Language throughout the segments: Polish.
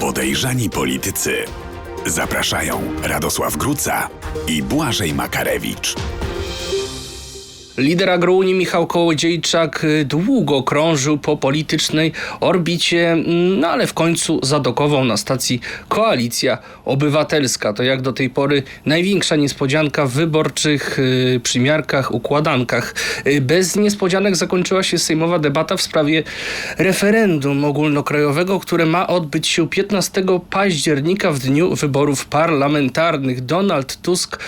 Podejrzani politycy. Zapraszają Radosław Gruca i Błażej Makarewicz. Lider agrounii Michał Kołodziejczak y, długo krążył po politycznej orbicie, mm, no ale w końcu zadokował na stacji Koalicja Obywatelska. To jak do tej pory największa niespodzianka w wyborczych y, przymiarkach, układankach. Y, Bez niespodzianek zakończyła się sejmowa debata w sprawie referendum ogólnokrajowego, które ma odbyć się 15 października w dniu wyborów parlamentarnych. Donald Tusk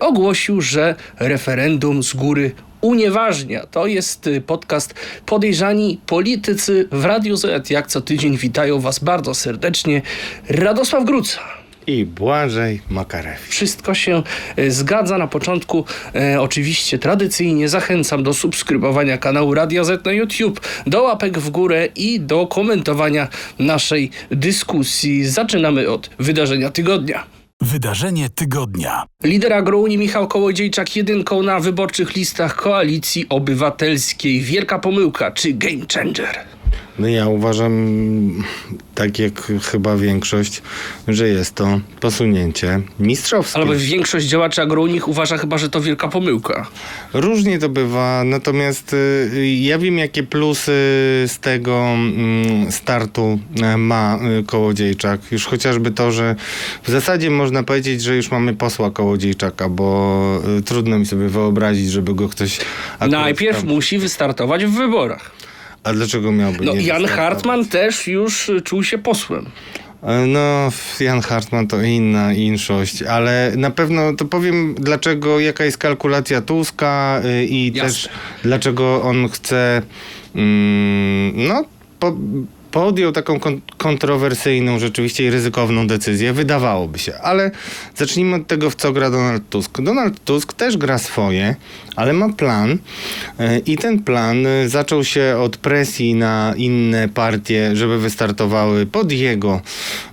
ogłosił, że referendum z góry unieważnia. To jest y, podcast Podejrzani Politycy w Radiu Z. Jak co tydzień witają Was bardzo serdecznie Radosław Gruca. i Błażej Makarewicz. Wszystko się e, zgadza. Na początku e, oczywiście tradycyjnie zachęcam do subskrybowania kanału Radio Z na YouTube, do łapek w górę i do komentowania naszej dyskusji. Zaczynamy od wydarzenia tygodnia. Wydarzenie tygodnia. Lider agrounii Michał Kołodziejczak jedynką na wyborczych listach Koalicji Obywatelskiej. Wielka pomyłka czy game changer? No ja uważam, tak jak chyba większość, że jest to posunięcie mistrzowskie. Ale większość działaczy agrounich uważa chyba, że to wielka pomyłka. Różnie to bywa, natomiast y, ja wiem, jakie plusy z tego mm, startu e, ma y, Kołodziejczak. Już chociażby to, że w zasadzie można powiedzieć, że już mamy posła Kołodziejczaka, bo y, trudno mi sobie wyobrazić, żeby go ktoś... Najpierw tam- musi wystartować w wyborach. A dlaczego miałby No nie Jan wystartować? Hartman też już y, czuł się posłem. E, No, Jan Hartman to inna inszość, ale na pewno to powiem, dlaczego, jaka jest kalkulacja Tuska y, i Jasne. też dlaczego on chce, mm, no, po, podjął taką kon- kontrowersyjną, rzeczywiście i ryzykowną decyzję, wydawałoby się. Ale zacznijmy od tego, w co gra Donald Tusk. Donald Tusk też gra swoje, ale ma plan y, i ten plan y, zaczął się od presji na inne partie, żeby wystartowały pod jego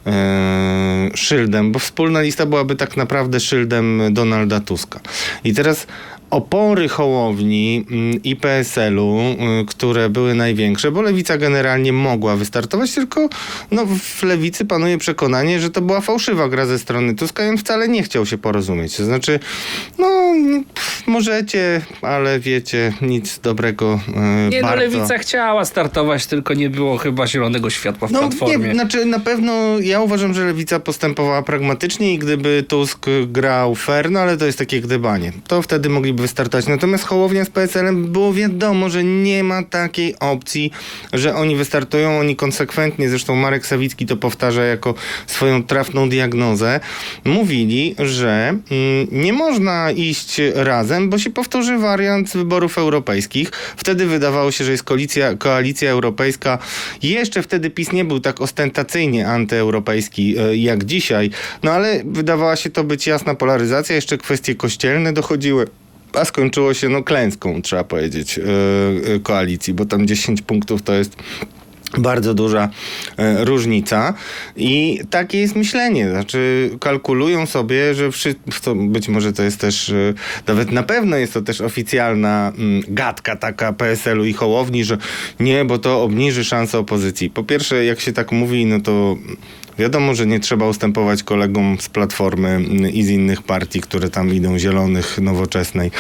e, szyldem, bo wspólna lista byłaby tak naprawdę szyldem Donalda Tuska. I teraz opory Hołowni mm, i PSL-u, y, które były największe, bo Lewica generalnie mogła wystartować, tylko no, w Lewicy panuje przekonanie, że to była fałszywa gra ze strony Tuska i on wcale nie chciał się porozumieć. To znaczy, no pff, możecie, ale wiecie, nic dobrego y, Nie, no bardzo. Lewica chciała startować, tylko nie było chyba zielonego światła w No Platformie. nie, znaczy na pewno ja uważam, że lewica postępowała pragmatycznie i gdyby Tusk grał fair, no ale to jest takie gdybanie, to wtedy mogliby wystartować. Natomiast Hołownia z PSL-em było wiadomo, że nie ma takiej opcji, że oni wystartują, oni konsekwentnie, zresztą Marek Sawicki to powtarza jako swoją trafną diagnozę, mówili, że mm, nie można iść razem, bo się powtórzy wariant wyborów europejskich. Wtedy wydawało się, że jest koalicja, koalicja europejska. Jeszcze wtedy PiS nie był tak ostentacyjnie antyeuropejski e, jak dzisiaj, no ale wydawała się to być jasna polaryzacja. Jeszcze kwestie kościelne dochodziły. A skończyło się no klęską, trzeba powiedzieć, e, e, koalicji, bo tam 10 punktów to jest bardzo duża e, różnica i takie jest myślenie, znaczy kalkulują sobie, że wszy- to być może to jest też, e, nawet na pewno jest to też oficjalna mm, gadka taka PSL-u i Hołowni, że nie, bo to obniży szanse opozycji. Po pierwsze, jak się tak mówi, no to Wiadomo, że nie trzeba ustępować kolegom z Platformy mm, i z innych partii, które tam idą, zielonych, nowoczesnej,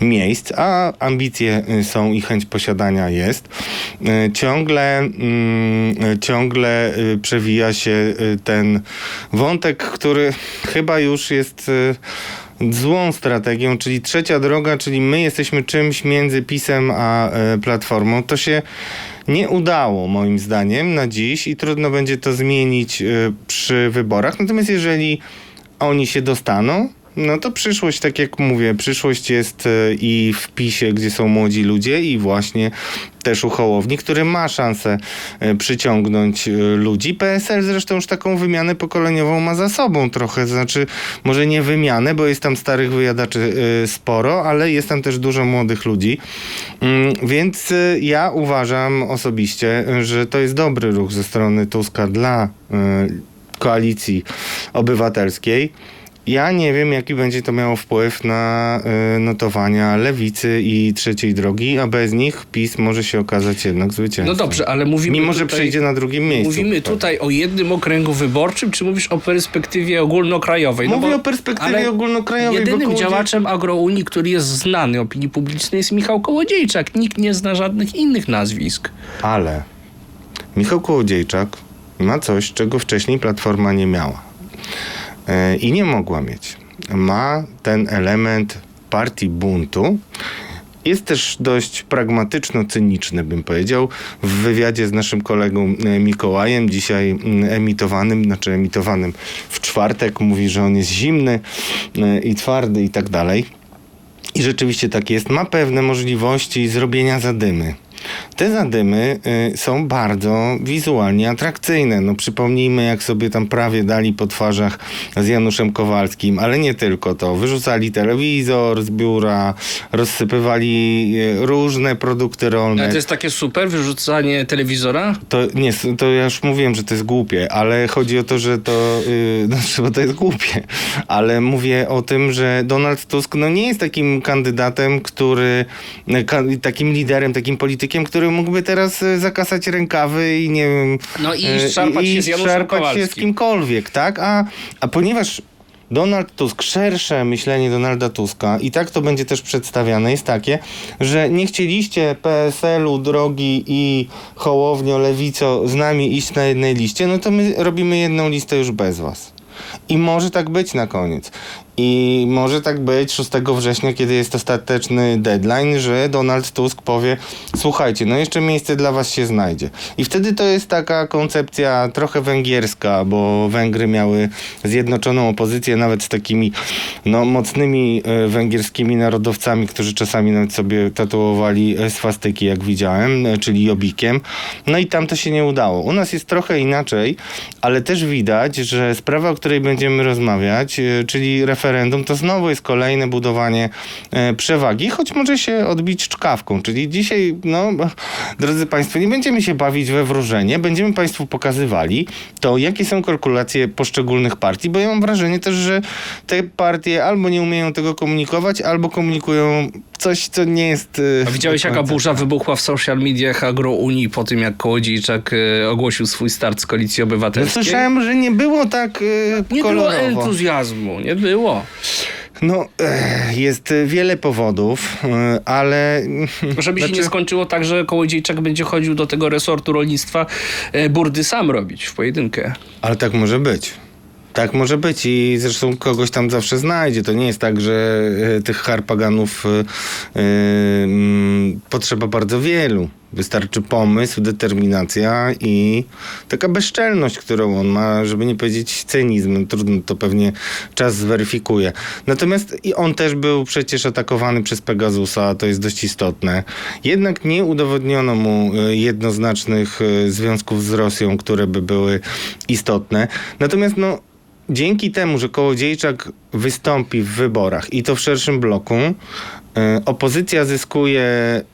miejsc, a ambicje y, są i chęć posiadania jest. Y, Ciągle, mm, ciągle y, przewija się y, ten wątek, który chyba już jest y, złą strategią, czyli trzecia droga, czyli my jesteśmy czymś między PiSem a e, Platformą. To się nie udało moim zdaniem na dziś i trudno będzie to zmienić przy wyborach. Natomiast jeżeli oni się dostaną, no to przyszłość, tak jak mówię, przyszłość jest e, i w PiSie, gdzie są młodzi ludzie i właśnie też u Hołowni, który ma szansę e, przyciągnąć e, ludzi. PSL zresztą już taką wymianę pokoleniową ma za sobą trochę, znaczy może nie wymianę, bo jest tam starych wyjadaczy sporo, ale jest tam też dużo młodych ludzi. Mm, Więc ja uważam osobiście, że to jest dobry ruch ze strony Tuska dla koalicji obywatelskiej. Ja nie wiem, jaki będzie to miało wpływ na y, notowania lewicy i trzeciej drogi, a bez nich PiS może się okazać jednak zwycięzcą. No dobrze, ale mówimy Mimo, że tutaj, przejdzie na drugim miejscu. Mówimy tutaj o jednym okręgu wyborczym, czy mówisz o perspektywie ogólnokrajowej? No Mówię bo- o perspektywie ogólnokrajowej. Jedynym Kołodziej- działaczem agrounii, który jest znany opinii publicznej jest Michał Kołodziejczak. Nikt nie zna żadnych innych nazwisk. Ale Michał Kołodziejczak ma coś, czego wcześniej Platforma nie miała. E, I nie mogła mieć. Ma ten element partii buntu. Jest też dość pragmatyczno-cyniczny, bym powiedział. W wywiadzie z naszym kolegą e, Mikołajem, dzisiaj mm, emitowanym, znaczy emitowanym w czwartek, mówi, że on jest zimny e, i twardy i tak dalej. I rzeczywiście tak jest. Ma pewne możliwości zrobienia zadymy. Te zadymy y, są bardzo wizualnie atrakcyjne. No przypomnijmy, jak sobie tam prawie dali po twarzach z Januszem Kowalskim, ale nie tylko to. Wyrzucali telewizor z biura, rozsypywali y, różne produkty rolne. Ale to jest takie super wyrzucanie telewizora? To nie, to ja już mówiłem, że to jest głupie, ale chodzi o to, że to, yy, znaczy, bo to jest głupie, ale mówię o tym, że Donald Tusk no, nie jest takim kandydatem, który, ka, takim liderem, takim politykiem, który mógłby teraz y, zakasać rękawy i nie wiem... No i y, szarpać się z Januszem szarpać się z kimkolwiek, tak? A, a ponieważ Donald Tusk, szersze myślenie Donalda Tuska i tak to będzie też przedstawiane, jest takie, że nie chcieliście PSL-u, drogi i Hołownio, Lewico z nami iść na jednej liście, no to my robimy jedną listę już bez was. I może tak być na koniec. I może tak być 6 września, kiedy jest ostateczny deadline, że Donald Tusk powie: Słuchajcie, no jeszcze miejsce dla was się znajdzie. I wtedy to jest taka koncepcja trochę węgierska, bo Węgry miały zjednoczoną opozycję, nawet z takimi no, mocnymi e, węgierskimi narodowcami, którzy czasami nawet sobie tatuowali e, swastyki, jak widziałem, e, czyli jobikiem. No i tam to się nie udało. U nas jest trochę inaczej, ale też widać, że sprawa, o której będziemy rozmawiać, czyli referendum, to znowu jest kolejne budowanie e, przewagi, choć może się odbić czkawką. Czyli dzisiaj, no, drodzy Państwo, nie będziemy się bawić we wróżenie, będziemy Państwu pokazywali to, jakie są kalkulacje poszczególnych partii, bo ja mam wrażenie też, że te partie albo nie umieją tego komunikować, albo komunikują coś, co nie jest... e, A widziałeś jaka burza wybuchła w social mediach agrounii po tym, jak Kołodziejczak e, ogłosił swój start z Koalicji No, Obywatelskiej? słyszałem, że nie było tak Nie było kolorowo. entuzjazmu, nie było. No, jest wiele powodów, ale... Żeby się Znaczy- nie skończyło tak, że Kołodziejczak będzie chodził do tego resortu rolnictwa e, burdy sam robić w pojedynkę. Ale tak może być. Tak może być i zresztą kogoś tam zawsze znajdzie. To nie jest tak, że e, tych harpaganów mm, potrzeba bardzo wielu. Wystarczy pomysł, determinacja i taka bezczelność, którą on ma, żeby nie powiedzieć cynizm. Trudno to pewnie czas zweryfikuje. Natomiast i on też był przecież atakowany przez Pegasusa, to jest dość istotne. Jednak nie udowodniono mu jednoznacznych związków z Rosją, które by były istotne. Natomiast no, dzięki temu, że Kołodziejczak wystąpi w wyborach i to w szerszym bloku, opozycja zyskuje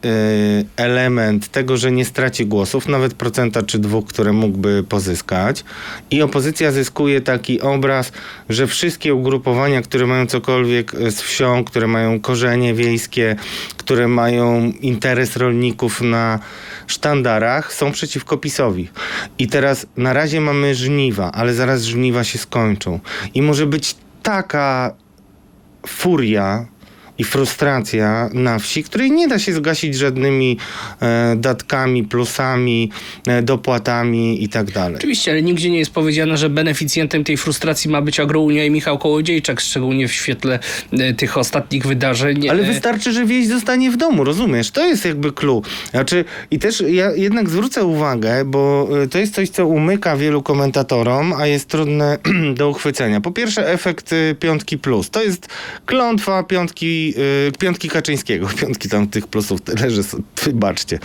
y, element tego, że nie straci głosów, nawet procenta czy dwóch, które mógłby pozyskać. I opozycja zyskuje taki obraz, że wszystkie ugrupowania, które mają cokolwiek y, z wsią, które mają korzenie wiejskie, które mają interes rolników na sztandarach, są przeciwko PiSowi. I teraz na razie mamy żniwa, ale zaraz żniwa się skończą. I może być taka furia i frustracja na wsi, której nie da się zgasić żadnymi e, datkami, plusami, e, dopłatami i tak dalej. Oczywiście, ale nigdzie nie jest powiedziane, że beneficjentem tej frustracji ma być Agrounia i Michał Kołodziejczak, szczególnie w świetle e, tych ostatnich wydarzeń. Ale E, wystarczy, że wieś zostanie w domu, rozumiesz? To jest jakby clue. Znaczy, I też ja jednak zwrócę uwagę, bo y, to jest coś, co umyka wielu komentatorom, a jest trudne do uchwycenia. Po pierwsze, efekt y, piątki plus. To jest klątwa piątki, y, piątki Kaczyńskiego. Piątki tam tych plusów tyle, że wybaczcie.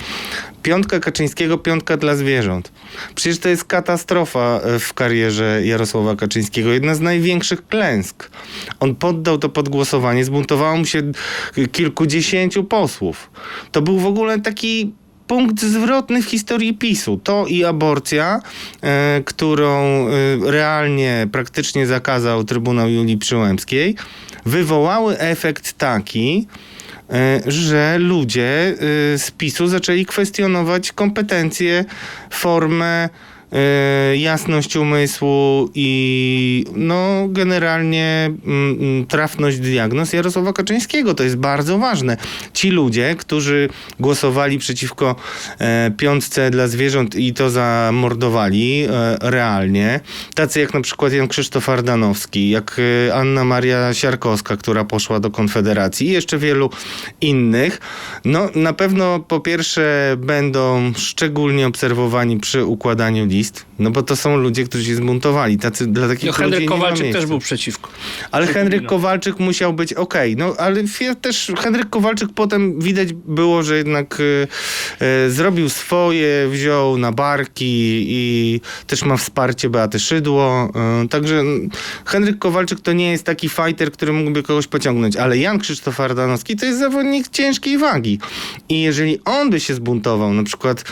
Piątka Kaczyńskiego, piątka dla zwierząt. Przecież to jest katastrofa y, w karierze Jarosława Kaczyńskiego. Jedna z największych klęsk. On poddał to pod głosowanie, zbuntowało mu się kilkudziesięciu posłów. To był w ogóle taki punkt zwrotny w historii PiSu. To i aborcja, e, którą e, realnie praktycznie zakazał Trybunał Julii Przyłębskiej, wywołały efekt taki, e, że ludzie e, z PiSu zaczęli kwestionować kompetencje, formę, jasność umysłu i no generalnie mm, mm, trafność diagnoz Jarosława Kaczyńskiego. To jest bardzo ważne. Ci ludzie, którzy głosowali przeciwko e, piątce dla zwierząt i to zamordowali e, realnie, tacy jak na przykład Jan Krzysztof Ardanowski, jak e, Anna Maria Siarkowska, która poszła do Konfederacji i jeszcze wielu innych, no na pewno po pierwsze będą szczególnie obserwowani przy układaniu list, no bo to są ludzie, którzy się zbuntowali. Tacy, dla takich No, Henryk Kowalczyk też był przeciwko. Ale Henryk. Kowalczyk musiał być okej. No ale też Henryk Kowalczyk potem widać było, że jednak e, e, zrobił swoje, wziął na barki i też ma wsparcie Beaty Szydło. E, także Henryk Kowalczyk to nie jest taki fighter, który mógłby kogoś pociągnąć, ale Jan Krzysztof Ardanowski to jest zawodnik ciężkiej wagi. I jeżeli on by się zbuntował, na przykład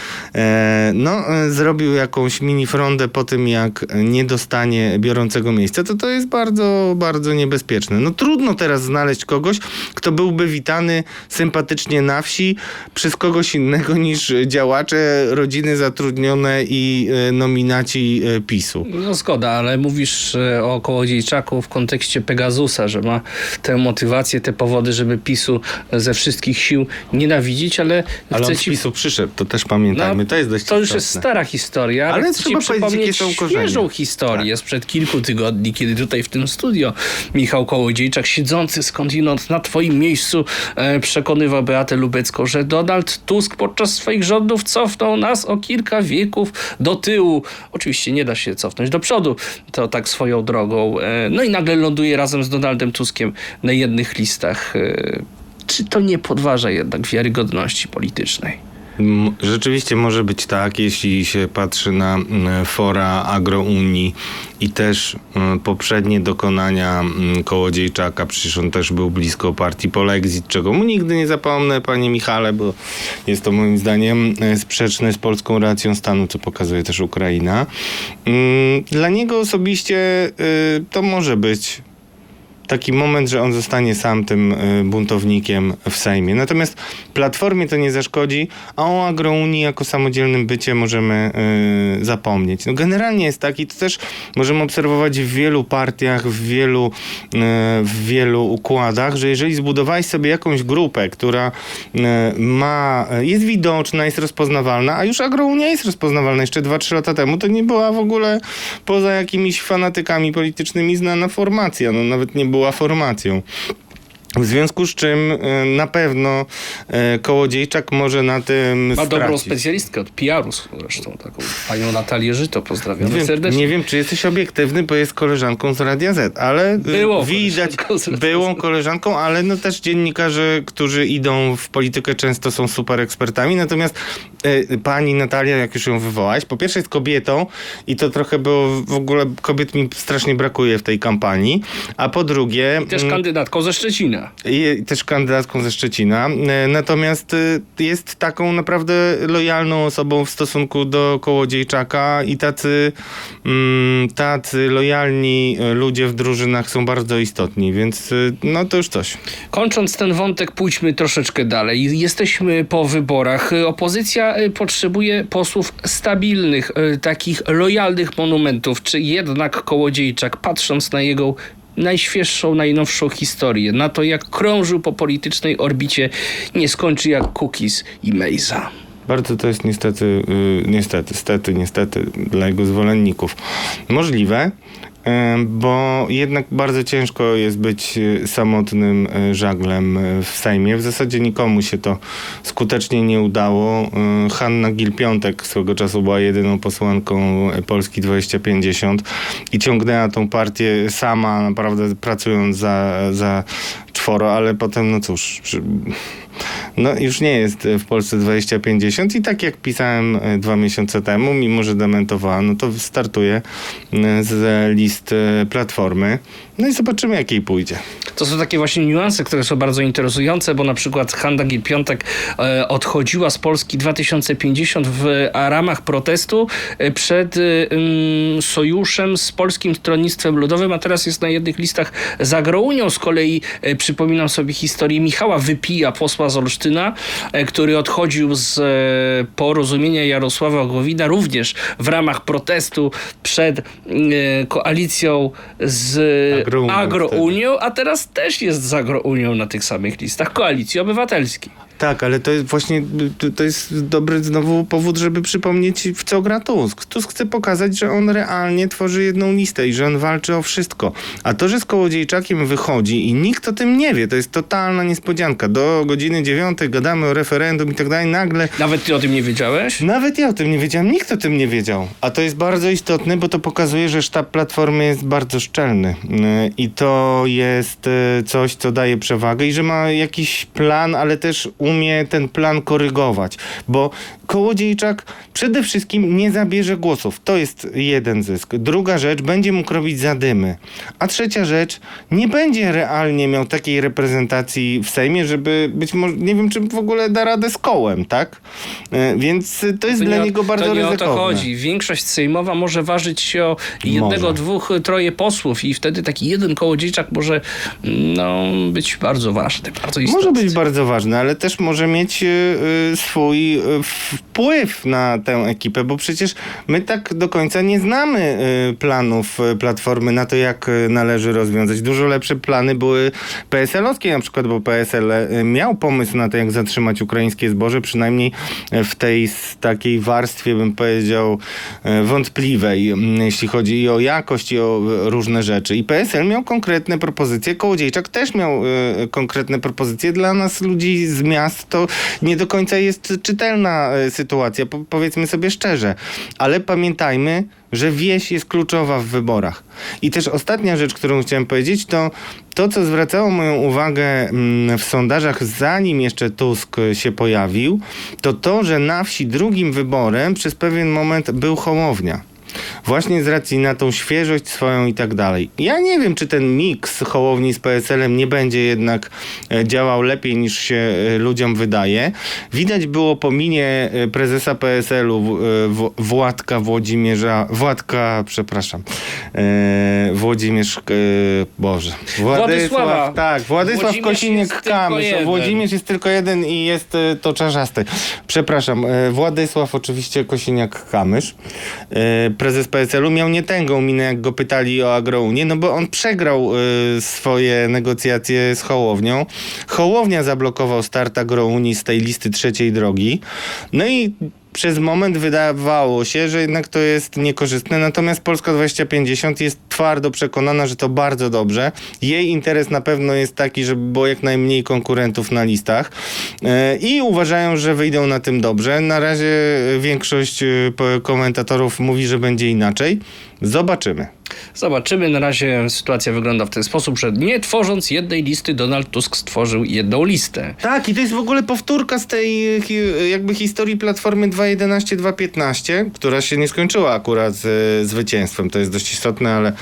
no, zrobił jakąś mini frondę po tym, jak nie dostanie biorącego miejsca, to to jest bardzo, bardzo niebezpieczne. No trudno teraz znaleźć kogoś, kto byłby witany sympatycznie na wsi przez kogoś innego niż działacze, rodziny zatrudnione i e, nominaci e, PiSu. No zgoda, ale mówisz e, o Kołodziejczaku w kontekście Pegasusa, że ma tę motywację, te powody, żeby PiSu ze wszystkich sił nienawidzić, ale, Ale on z ci... PiSu przyszedł, to też pamiętajmy, to jest dość To już istotne. jest stara historia, ale, Ale trzeba ci przypomnieć są korzenie. świeżą historię sprzed kilku tygodni, kiedy tutaj w tym studio Michał Kołodziejczak, siedzący skądinąd na twoim miejscu, e, przekonywał Beatę Lubecką, że Donald Tusk podczas swoich rządów cofnął nas o kilka wieków do tyłu. Oczywiście nie da się cofnąć do przodu, to tak swoją drogą. E, no i nagle ląduje razem z Donaldem Tuskiem na jednych listach. E, czy to nie podważa jednak wiarygodności politycznej? Rzeczywiście może być tak, jeśli się patrzy na fora agrounii i też poprzednie dokonania Kołodziejczaka, przecież on też był blisko partii Polexit, czego mu nigdy nie zapomnę, panie Michale, bo jest to moim zdaniem e, sprzeczne z polską racją stanu, co pokazuje też Ukraina. Dla niego osobiście y, to może być taki moment, że on zostanie sam tym y, buntownikiem w Sejmie. Natomiast Platformie to nie zaszkodzi, a o agrounii jako samodzielnym bycie możemy y, zapomnieć. No generalnie jest tak i to też możemy obserwować w wielu partiach, w wielu, y, w wielu układach, że jeżeli zbudowałeś sobie jakąś grupę, która ma, jest widoczna, jest rozpoznawalna, a już agrounia jest rozpoznawalna jeszcze 2-3 lata temu, to nie była w ogóle poza jakimiś fanatykami politycznymi znana formacja. No nawet nie była formacją. W związku z czym y, na pewno y, Kołodziejczak może na tym Ma dobrą stracić. specjalistkę od PR-u zresztą, taką panią Natalię Żyto, Nie pozdrawiamy wiem, serdecznie. nie wiem, czy jesteś obiektywny, bo jest koleżanką z Radia Z, ale y, Było widać, koleżanką byłą koleżanką, ale no też dziennikarze, którzy idą w politykę często są super ekspertami, natomiast pani Natalia, jak już ją wywołaś, po pierwsze jest kobietą i to trochę było, w ogóle kobiet mi strasznie brakuje w tej kampanii, a po drugie... Też mm, kandydatką ze Szczecina. I też kandydatką ze Szczecina. E, Natomiast e, jest taką naprawdę lojalną osobą w stosunku do Kołodziejczaka i tacy, mm, tacy lojalni e, ludzie w drużynach są bardzo istotni, więc no to już coś. Kończąc ten wątek, pójdźmy troszeczkę dalej. Jesteśmy po wyborach. Opozycja potrzebuje posłów stabilnych, takich lojalnych monumentów. Czy jednak Kołodziejczak, patrząc na jego najświeższą, najnowszą historię, na to jak krążył po politycznej orbicie, nie skończy jak Cookies i Mejza. Bardzo to jest niestety, y, niestety, stety, niestety dla jego zwolenników możliwe, bo jednak bardzo ciężko jest być y, samotnym y, żaglem y, w Sejmie. W zasadzie nikomu się to skutecznie nie udało. Hanna Gil-Piątek swego czasu była jedyną posłanką Polski 2050 i ciągnęła tą partię sama, naprawdę pracując za, za czworo, ale potem, no cóż, przy- no już nie jest w Polsce 2050 i tak jak pisałem e, dwa miesiące temu, mimo że dementowała, no to startuje e, z list e, Platformy. No i zobaczymy, jak jej pójdzie. To są takie właśnie niuanse, które są bardzo interesujące, bo na przykład Handa Gill-Piątek e, odchodziła z Polski 2050 w ramach protestu e, przed e, mm, sojuszem z Polskim Stronnictwem Ludowym, a teraz jest na jednych listach z Agrounią. Z kolei przypominam sobie historię Michała Wypija, posła z Olsztyna, który odchodził z porozumienia Jarosława Gowina również w ramach protestu przed e, koalicją z Agrounią Agrounią, a teraz też jest z Agrounią na tych samych listach Koalicji Obywatelskiej. Tak, ale to jest właśnie, to- jest dobry znowu powód, żeby przypomnieć w co gra Tusk. Tusk chce pokazać, że on realnie tworzy jedną listę i że on walczy o wszystko. A to, że z Kołodziejczakiem wychodzi i nikt o tym nie wie, to jest totalna niespodzianka. Do godziny dziewiątej gadamy o referendum i tak dalej, nagle Nawet ty o tym nie wiedziałeś? nawet ja o tym nie wiedziałem, nikt o tym nie wiedział. A to jest bardzo istotne, bo to pokazuje, że sztab Platformy jest bardzo szczelny. Yy, I to jest yy, coś, co daje przewagę i że ma jakiś plan, ale też umie ten plan korygować. Bo Kołodziejczak przede wszystkim nie zabierze głosów. To jest jeden zysk. Druga rzecz, będzie mógł robić zadymy. A trzecia rzecz, nie będzie realnie miał takiej reprezentacji w Sejmie, żeby być może, nie wiem, czy w ogóle da radę z kołem, tak? E, Więc to jest To dla nie o- niego bardzo to nie ryzykowne. o to chodzi. Większość sejmowa może ważyć się o jednego, Może. dwóch, troje posłów i wtedy taki jeden kołodziejczak może no, być bardzo ważny, bardzo istotny. Może być bardzo ważny, ale też może mieć y, y, swój y, wpływ na tę ekipę, bo przecież my tak do końca nie znamy planów Platformy na to, jak należy rozwiązać. Dużo lepsze plany były PSL-owskie na przykład, bo PSL miał pomysł na to, jak zatrzymać ukraińskie zboże, przynajmniej w tej takiej warstwie, bym powiedział, wątpliwej, mm, jeśli chodzi i o jakość, i o różne rzeczy. I PSL miał konkretne propozycje, Kołodziejczak też miał konkretne propozycje. Dla nas, ludzi z miast, to nie do końca jest czytelna y, sytuacja, po, powiedzmy sobie szczerze. Ale pamiętajmy, że wieś jest kluczowa w wyborach. I też ostatnia rzecz, którą chciałem powiedzieć, to to, co zwracało moją uwagę mm, w sondażach, zanim jeszcze Tusk się pojawił, to to, że na wsi drugim wyborem przez pewien moment był Hołownia. Właśnie z racji na tą świeżość swoją i tak dalej. Ja nie wiem, czy ten miks Hołowni z PSL-em nie będzie jednak e, działał lepiej niż się e, ludziom wydaje. Widać było po minie e, prezesa PSL-u Władka Włodzimierza, Władka, przepraszam, Włodzimierz, Boże. Władysława. Tak, Władysław Kosiniak-Kamysz. Włodzimierz jest tylko jeden i jest to czarzasty. Przepraszam, Władysław oczywiście Kosiniak-Kamysz, prezes PSL-u, miał nie tęgą minę, jak go pytali o Agrounię, no bo on przegrał e, swoje negocjacje z Hołownią. Hołownia zablokował start Agrounii z tej listy trzeciej drogi. No i przez moment wydawało się, że jednak to jest niekorzystne, natomiast Polska 2050 jest twardo przekonana, że to bardzo dobrze. Jej interes na pewno jest taki, żeby było jak najmniej konkurentów na listach E, i uważają, że wyjdą na tym dobrze. Na razie większość e, komentatorów mówi, że będzie inaczej. Zobaczymy. Zobaczymy. Na razie sytuacja wygląda w ten sposób, że nie tworząc jednej listy, Donald Tusk stworzył jedną listę. Tak, i to jest w ogóle powtórka z tej e, hi- jakby historii Platformy 2.11-2.15, która się nie skończyła akurat z, e, zwycięstwem. To jest dość istotne, ale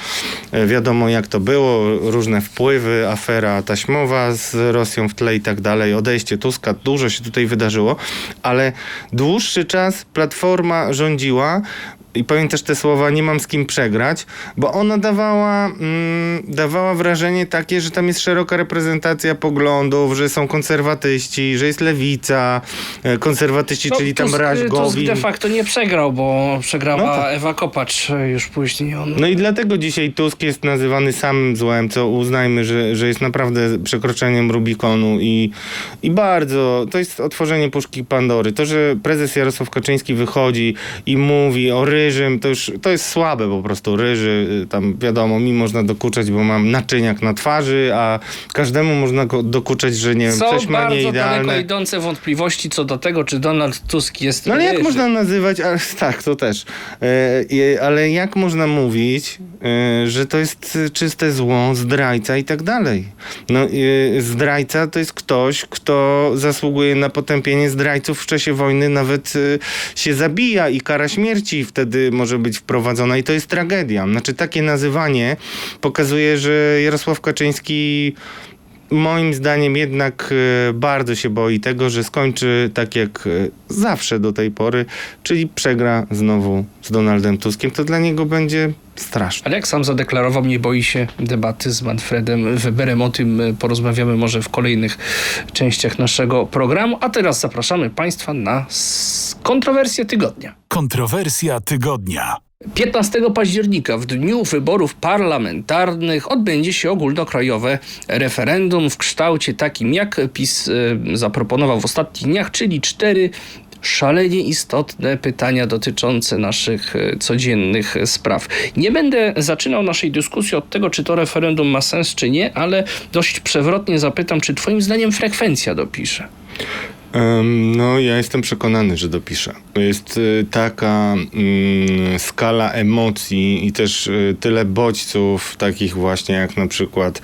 e, wiadomo jak to było. Różne wpływy, afera taśmowa z Rosją w tle i tak dalej, odejście Tuska, dużo się tutaj wydarzyło, ale dłuższy czas Platforma rządziła i powiem też te słowa, nie mam z kim przegrać, bo ona dawała, mm, dawała wrażenie takie, że tam jest szeroka reprezentacja poglądów, że są konserwatyści, że jest lewica, e, konserwatyści, czyli tam Raś Tusk Gowin. de facto nie przegrał, bo przegrała No tak. Ewa Kopacz e, już później. On... No i dlatego dzisiaj Tusk jest nazywany samym złem, co uznajmy, że, że jest naprawdę przekroczeniem Rubikonu i, i bardzo, to jest otworzenie puszki Pandory. To, że prezes Jarosław Kaczyński wychodzi i mówi o ryżym, to już to jest słabe po prostu. Ryży, y, tam wiadomo, mi można dokuczać, bo mam naczyniak na twarzy, a każdemu można go dokuczać, że nie wiem, Są coś ma bardzo daleko nieidealne. idące wątpliwości co do tego, czy Donald Tusk jest No ale jak można nazywać, ale, tak, to też, e, ale jak można mówić, e, że to jest czyste zło, zdrajca i tak dalej. No e, zdrajca to jest ktoś, kto zasługuje na potępienie zdrajców w czasie wojny, nawet się zabija i kara śmierci wtedy może być wprowadzona i to jest tragedia. Znaczy takie nazywanie pokazuje, że Jarosław Kaczyński Moim zdaniem jednak e, bardzo się boi tego, że skończy tak jak e, zawsze do tej pory, czyli przegra znowu z Donaldem Tuskiem. To dla niego będzie straszne. Ale jak sam zadeklarował, nie boi się debaty z Manfredem Weberem. O tym e, porozmawiamy może w kolejnych częściach naszego programu. A teraz zapraszamy Państwa na kontrowersję tygodnia. Kontrowersja tygodnia. 15 października, w dniu wyborów parlamentarnych, odbędzie się ogólnokrajowe referendum w kształcie takim, jak PiS e, zaproponował w ostatnich dniach, czyli cztery szalenie istotne pytania dotyczące naszych e, codziennych spraw. Nie będę zaczynał naszej dyskusji od tego, czy to referendum ma sens, czy nie, ale dość przewrotnie zapytam, czy Twoim zdaniem frekwencja dopisze? No, ja jestem przekonany, że dopiszę. Jest y, taka mm, skala emocji i też y, tyle bodźców, takich właśnie jak na przykład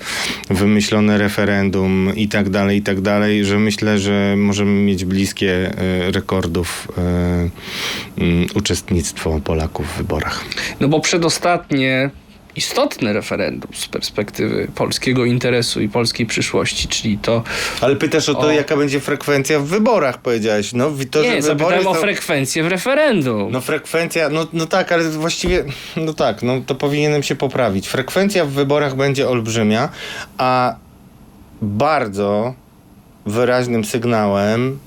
wymyślone referendum i tak dalej, i tak dalej, że myślę, że możemy mieć bliskie y, rekordów mm, uczestnictwo Polaków w wyborach. No bo przedostatnie istotne referendum z perspektywy polskiego interesu i polskiej przyszłości, czyli to... Ale pytasz o to, O. jaka będzie frekwencja w wyborach, powiedziałeś. No, to, nie, zapytałem o są- frekwencję w referendum. No frekwencja, no, no tak, ale właściwie, no tak, no to powinienem się poprawić. Frekwencja w wyborach będzie olbrzymia, a bardzo wyraźnym sygnałem,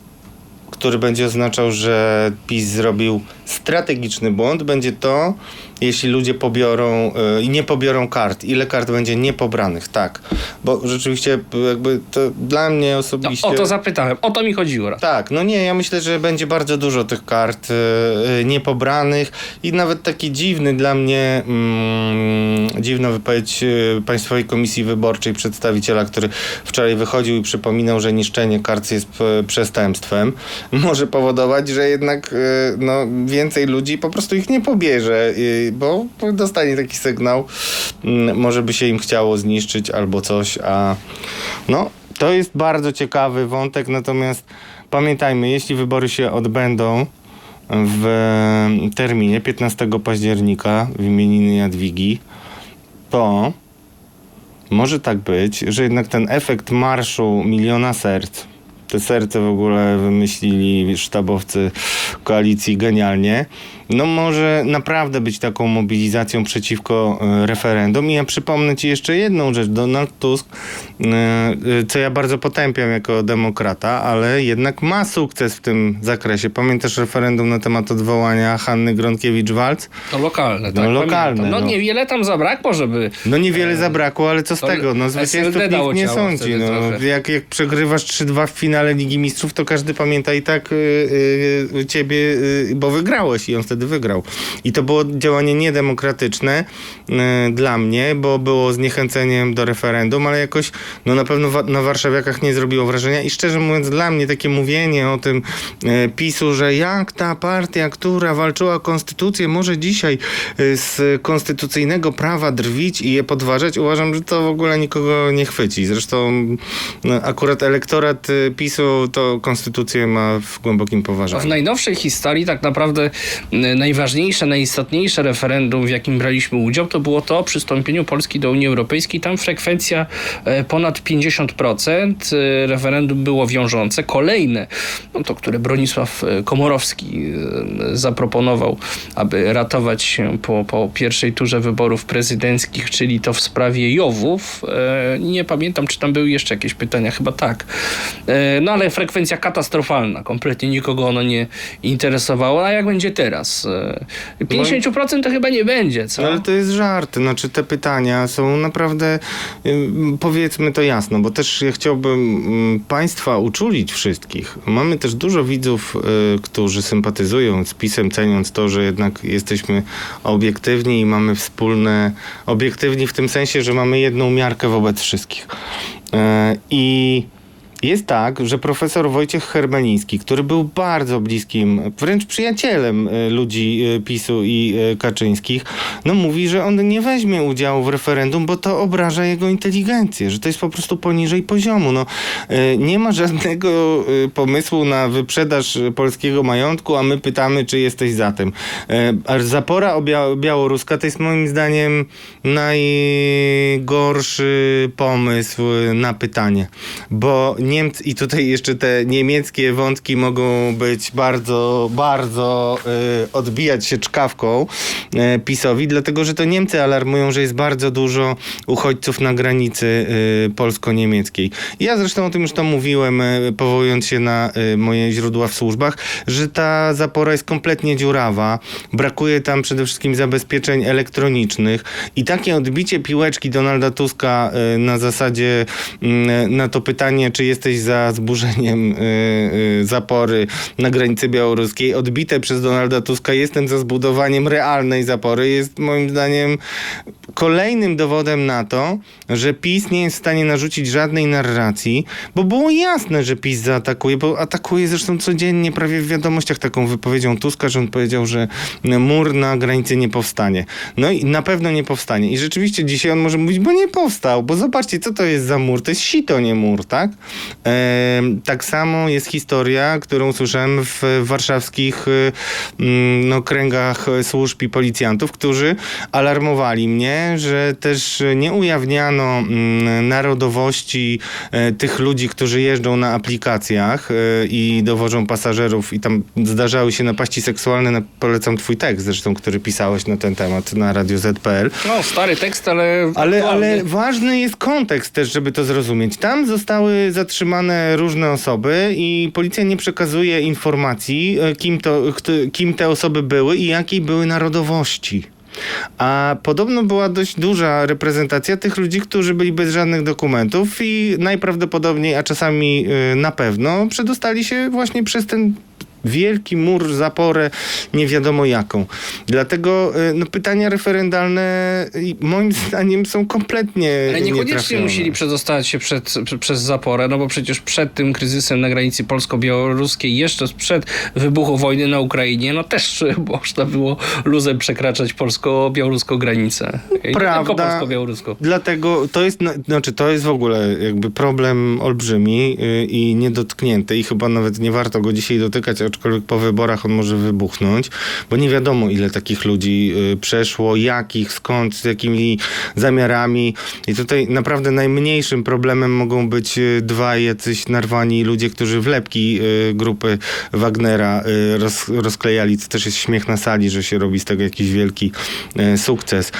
który będzie oznaczał, że PiS zrobił strategiczny błąd, będzie to, jeśli ludzie pobiorą y, i nie pobiorą kart. Ile kart będzie niepobranych, tak. Bo rzeczywiście jakby to dla mnie No, osobiście... o to zapytałem, o to mi chodziło. Tak, no nie, ja myślę, że będzie bardzo dużo tych kart e, e, niepobranych i nawet taki dziwny dla mnie, mm, dziwna wypowiedź e, Państwowej Komisji Wyborczej przedstawiciela, który wczoraj wychodził i przypominał, że niszczenie kart jest e, przestępstwem, może powodować, że jednak e, no, więcej ludzi po prostu ich nie pobierze, e, bo dostanie taki sygnał, mm, może by się im chciało zniszczyć albo coś, a no, to jest bardzo ciekawy wątek, natomiast pamiętajmy, jeśli wybory się odbędą w terminie 15 października w imieniny Jadwigi, to może tak być, że jednak ten efekt marszu miliona serc, te serce w ogóle wymyślili sztabowcy koalicji genialnie, no może naprawdę być taką mobilizacją przeciwko e, referendum. I ja przypomnę Ci jeszcze jedną rzecz. Donald Tusk, e, e, co ja bardzo potępiam jako demokrata, ale jednak ma sukces w tym zakresie. Pamiętasz referendum na temat odwołania Hanny Gronkiewicz-Walc? To lokalne, tak? No, lokalne, pamiętam. No, no. niewiele tam zabrakło, żeby... No niewiele zabrakło, ale co z tego? No zwycięzców nikt nie sądzi. No, trochę. jak, jak przegrywasz 3-2 w finale Ligi Mistrzów, to każdy pamięta i tak y, y, ciebie, y, bo wygrałeś i on wtedy wygrał. I to było działanie niedemokratyczne y, dla mnie, bo było zniechęceniem do referendum, ale jakoś no na pewno wa- na warszawiakach nie zrobiło wrażenia i szczerze mówiąc dla mnie takie mówienie o tym y, PiSu, że jak ta partia, która walczyła o konstytucję może dzisiaj y, z konstytucyjnego prawa drwić i je podważać, uważam, że to w ogóle nikogo nie chwyci. Zresztą no, akurat elektorat PiSu to konstytucję ma w głębokim W poważaniu. najnowszej historii tak naprawdę najważniejsze, najistotniejsze referendum, w jakim braliśmy udział, to było to o przystąpieniu Polski do Unii Europejskiej. Tam frekwencja e, ponad 50%. e, Referendum było wiążące. Kolejne, no to które Bronisław e, Komorowski zaproponował, aby ratować się po, po pierwszej turze wyborów prezydenckich, czyli to w sprawie Jowów. Nie pamiętam, czy tam były jeszcze jakieś pytania, chyba tak. No ale frekwencja katastrofalna, kompletnie nikogo ono nie interesowało. A jak będzie teraz? Więc e, 50% to chyba nie będzie, co? Ale to jest żart. Znaczy te pytania są naprawdę, powiedzmy to jasno, bo też ja chciałbym ym, Państwa uczulić wszystkich. Mamy też dużo widzów, y, którzy sympatyzują z PiSem, ceniąc to, że jednak jesteśmy obiektywni i mamy wspólne, obiektywni w tym sensie, że mamy jedną miarkę wobec wszystkich. E, I jest tak, że profesor Wojciech Hermeliński, który był bardzo bliskim, wręcz przyjacielem y, ludzi y, PiSu i y, Kaczyńskich, no mówi, że on nie weźmie udziału w referendum, bo to obraża jego inteligencję, że to jest po prostu poniżej poziomu. No, nie ma żadnego pomysłu na wyprzedaż polskiego majątku, a my pytamy, czy jesteś za tym. Zapora białoruska to jest moim zdaniem najgorszy pomysł na pytanie, bo Niemcy, i tutaj jeszcze te niemieckie wątki mogą być bardzo, bardzo y, odbijać się czkawką y, PiSowi, dlatego że to Niemcy alarmują, że jest bardzo dużo uchodźców na granicy y, polsko-niemieckiej. Ja zresztą o tym już tam mówiłem, y, powołując się na y, moje źródła w służbach, że ta zapora jest kompletnie dziurawa, brakuje tam przede wszystkim zabezpieczeń elektronicznych i takie odbicie piłeczki Donalda Tuska y, na zasadzie na to pytanie, czy jesteś za zburzeniem y, y, zapory na granicy białoruskiej, odbite przez Donalda Tuska, jestem za zbudowaniem realnej zapory, jest moim zdaniem kolejnym dowodem na to, że PiS nie jest w stanie narzucić żadnej narracji, bo było jasne, że PiS zaatakuje, bo atakuje zresztą codziennie prawie w wiadomościach taką wypowiedzią Tuska, że on powiedział, że mur na granicy nie powstanie. No i na pewno nie powstanie. I rzeczywiście dzisiaj on może mówić, bo nie powstał, bo zobaczcie, co to jest za mur. To jest sito, nie mur, tak? Tak samo jest historia, którą słyszałem w warszawskich y, mm, no, kręgach służb i policjantów, którzy alarmowali mnie, że też nie ujawniano mm, narodowości e, tych ludzi, którzy jeżdżą na aplikacjach e, i dowożą pasażerów i tam zdarzały się napaści seksualne. Polecam twój tekst zresztą, który pisałeś na ten temat na Radio ZPL. No, stary tekst, ale... Ale, ale ważny jest kontekst też, żeby to zrozumieć. Tam zostały zatrzymane różne osoby i policja nie przekazuje informacji, e, kim, to, kim te osoby były i jakiej były narodowości. A podobno była dość duża reprezentacja tych ludzi, którzy byli bez żadnych dokumentów i najprawdopodobniej, a czasami y, na pewno, przedostali się właśnie przez ten wielki mur, zaporę, nie wiadomo jaką. Dlatego y, no, pytania referendalne y, moim zdaniem są kompletnie Ale niekoniecznie nietrafione. musieli przedostać się przed, prze- przez zaporę, no bo przecież przed tym kryzysem na granicy polsko-białoruskiej, jeszcze przed wybuchu wojny na Ukrainie, no też można było luzem przekraczać polsko-białoruską granicę. I Prawda. polsko-białoruską. Dlatego to jest, na- znaczy to jest w ogóle jakby problem olbrzymi y, i niedotknięty i chyba nawet nie warto go dzisiaj dotykać, aczkolwiek po wyborach on może wybuchnąć, bo nie wiadomo ile takich ludzi y, przeszło, jakich, skąd, z jakimi zamiarami i tutaj naprawdę najmniejszym problemem mogą być y, dwaj jacyś narwani ludzie, którzy wlepki y, grupy Wagnera roz, rozklejali, co też jest śmiech na sali, że się robi z tego jakiś wielki sukces.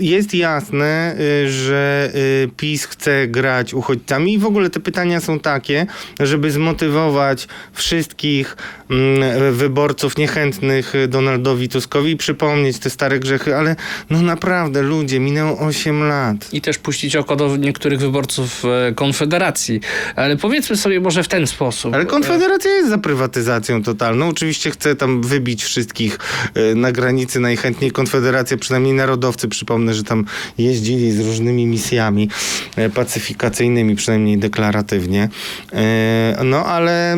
Jest jasne, że PiS chce grać uchodźcami i w ogóle te pytania są takie, żeby zmotywować wszystkich mm, wyborców niechętnych Donaldowi Tuskowi i przypomnieć te stare grzechy, ale no naprawdę ludzie, minęło 8 lat. I też puścić oko do niektórych wyborców e, Konfederacji. Ale powiedzmy sobie może w ten sposób. Ale Konfederacja jest za prywatyzacją totalną. Oczywiście chce tam wybić wszystkich e, na granicy najchętniej. Konfederacja, przynajmniej narodowcy, przypomnę, że tam jeździli z różnymi misjami e, pacyfikacyjnymi, przynajmniej deklaratywnie. No ale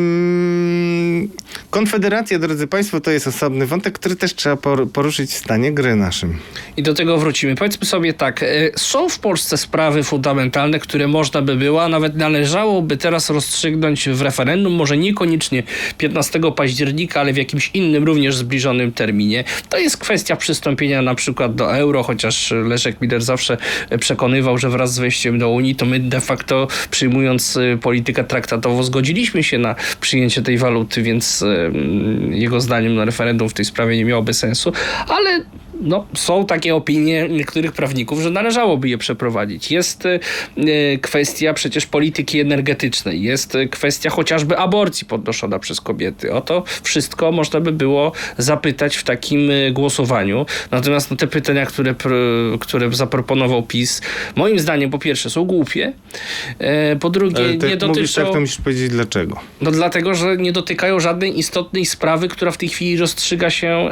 mm, Konfederacja, drodzy Państwo, to jest osobny wątek, który też trzeba por- poruszyć w stanie gry naszym. I do tego wrócimy. Powiedzmy sobie tak, e, są w Polsce sprawy fundamentalne, które można by było, a nawet należałoby teraz rozstrzygnąć w referendum, może niekoniecznie 15 października, ale w jakimś innym, również zbliżonym terminie. To jest kwestia przystąpienia na przykład do euro, chociaż Leszek Miller zawsze przekonywał, że wraz z wejściem do Unii, to my de facto przyjmując e, politykę traktatową zgodziliśmy się na przyjęcie tej waluty, więc jego zdaniem na referendum w tej sprawie nie miałoby sensu, ale no, są takie opinie niektórych prawników, że należałoby je przeprowadzić. Jest e, kwestia przecież polityki energetycznej, jest e, kwestia chociażby aborcji podnoszona przez kobiety. O to wszystko można by było zapytać w takim e, głosowaniu. Natomiast no, te pytania, które, które zaproponował PiS, moim zdaniem po pierwsze są głupie, po drugie Ale nie jak mówisz dotyczą... tak, to musisz powiedzieć dlaczego. No dlatego, że nie dotykają żadnej istotnej sprawy, która w tej chwili rozstrzyga się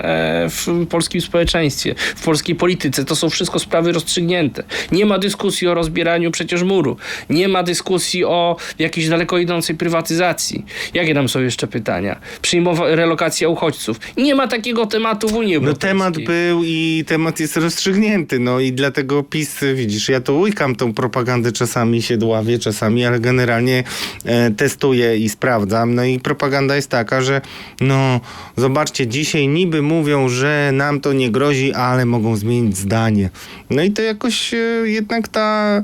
w polskim społeczeństwie, w polskiej polityce. To są wszystko sprawy rozstrzygnięte. Nie ma dyskusji o rozbieraniu przecież muru. Nie ma dyskusji o jakiejś daleko idącej prywatyzacji. Jakie tam są jeszcze pytania? Przyjmowa- relokacja uchodźców. Nie ma takiego tematu w Unii No Europejskiej. temat był i temat jest rozstrzygnięty, no i dlatego PiS, widzisz, ja to łykam tą propagandę czasami, się dławię czasami, ale generalnie e, testuję i sprawdzam, no i propaganda jest taka, że no zobaczcie, dzisiaj niby mówią, że nam to nie grozi, ale mogą zmienić zdanie. No i to jakoś e, jednak ta...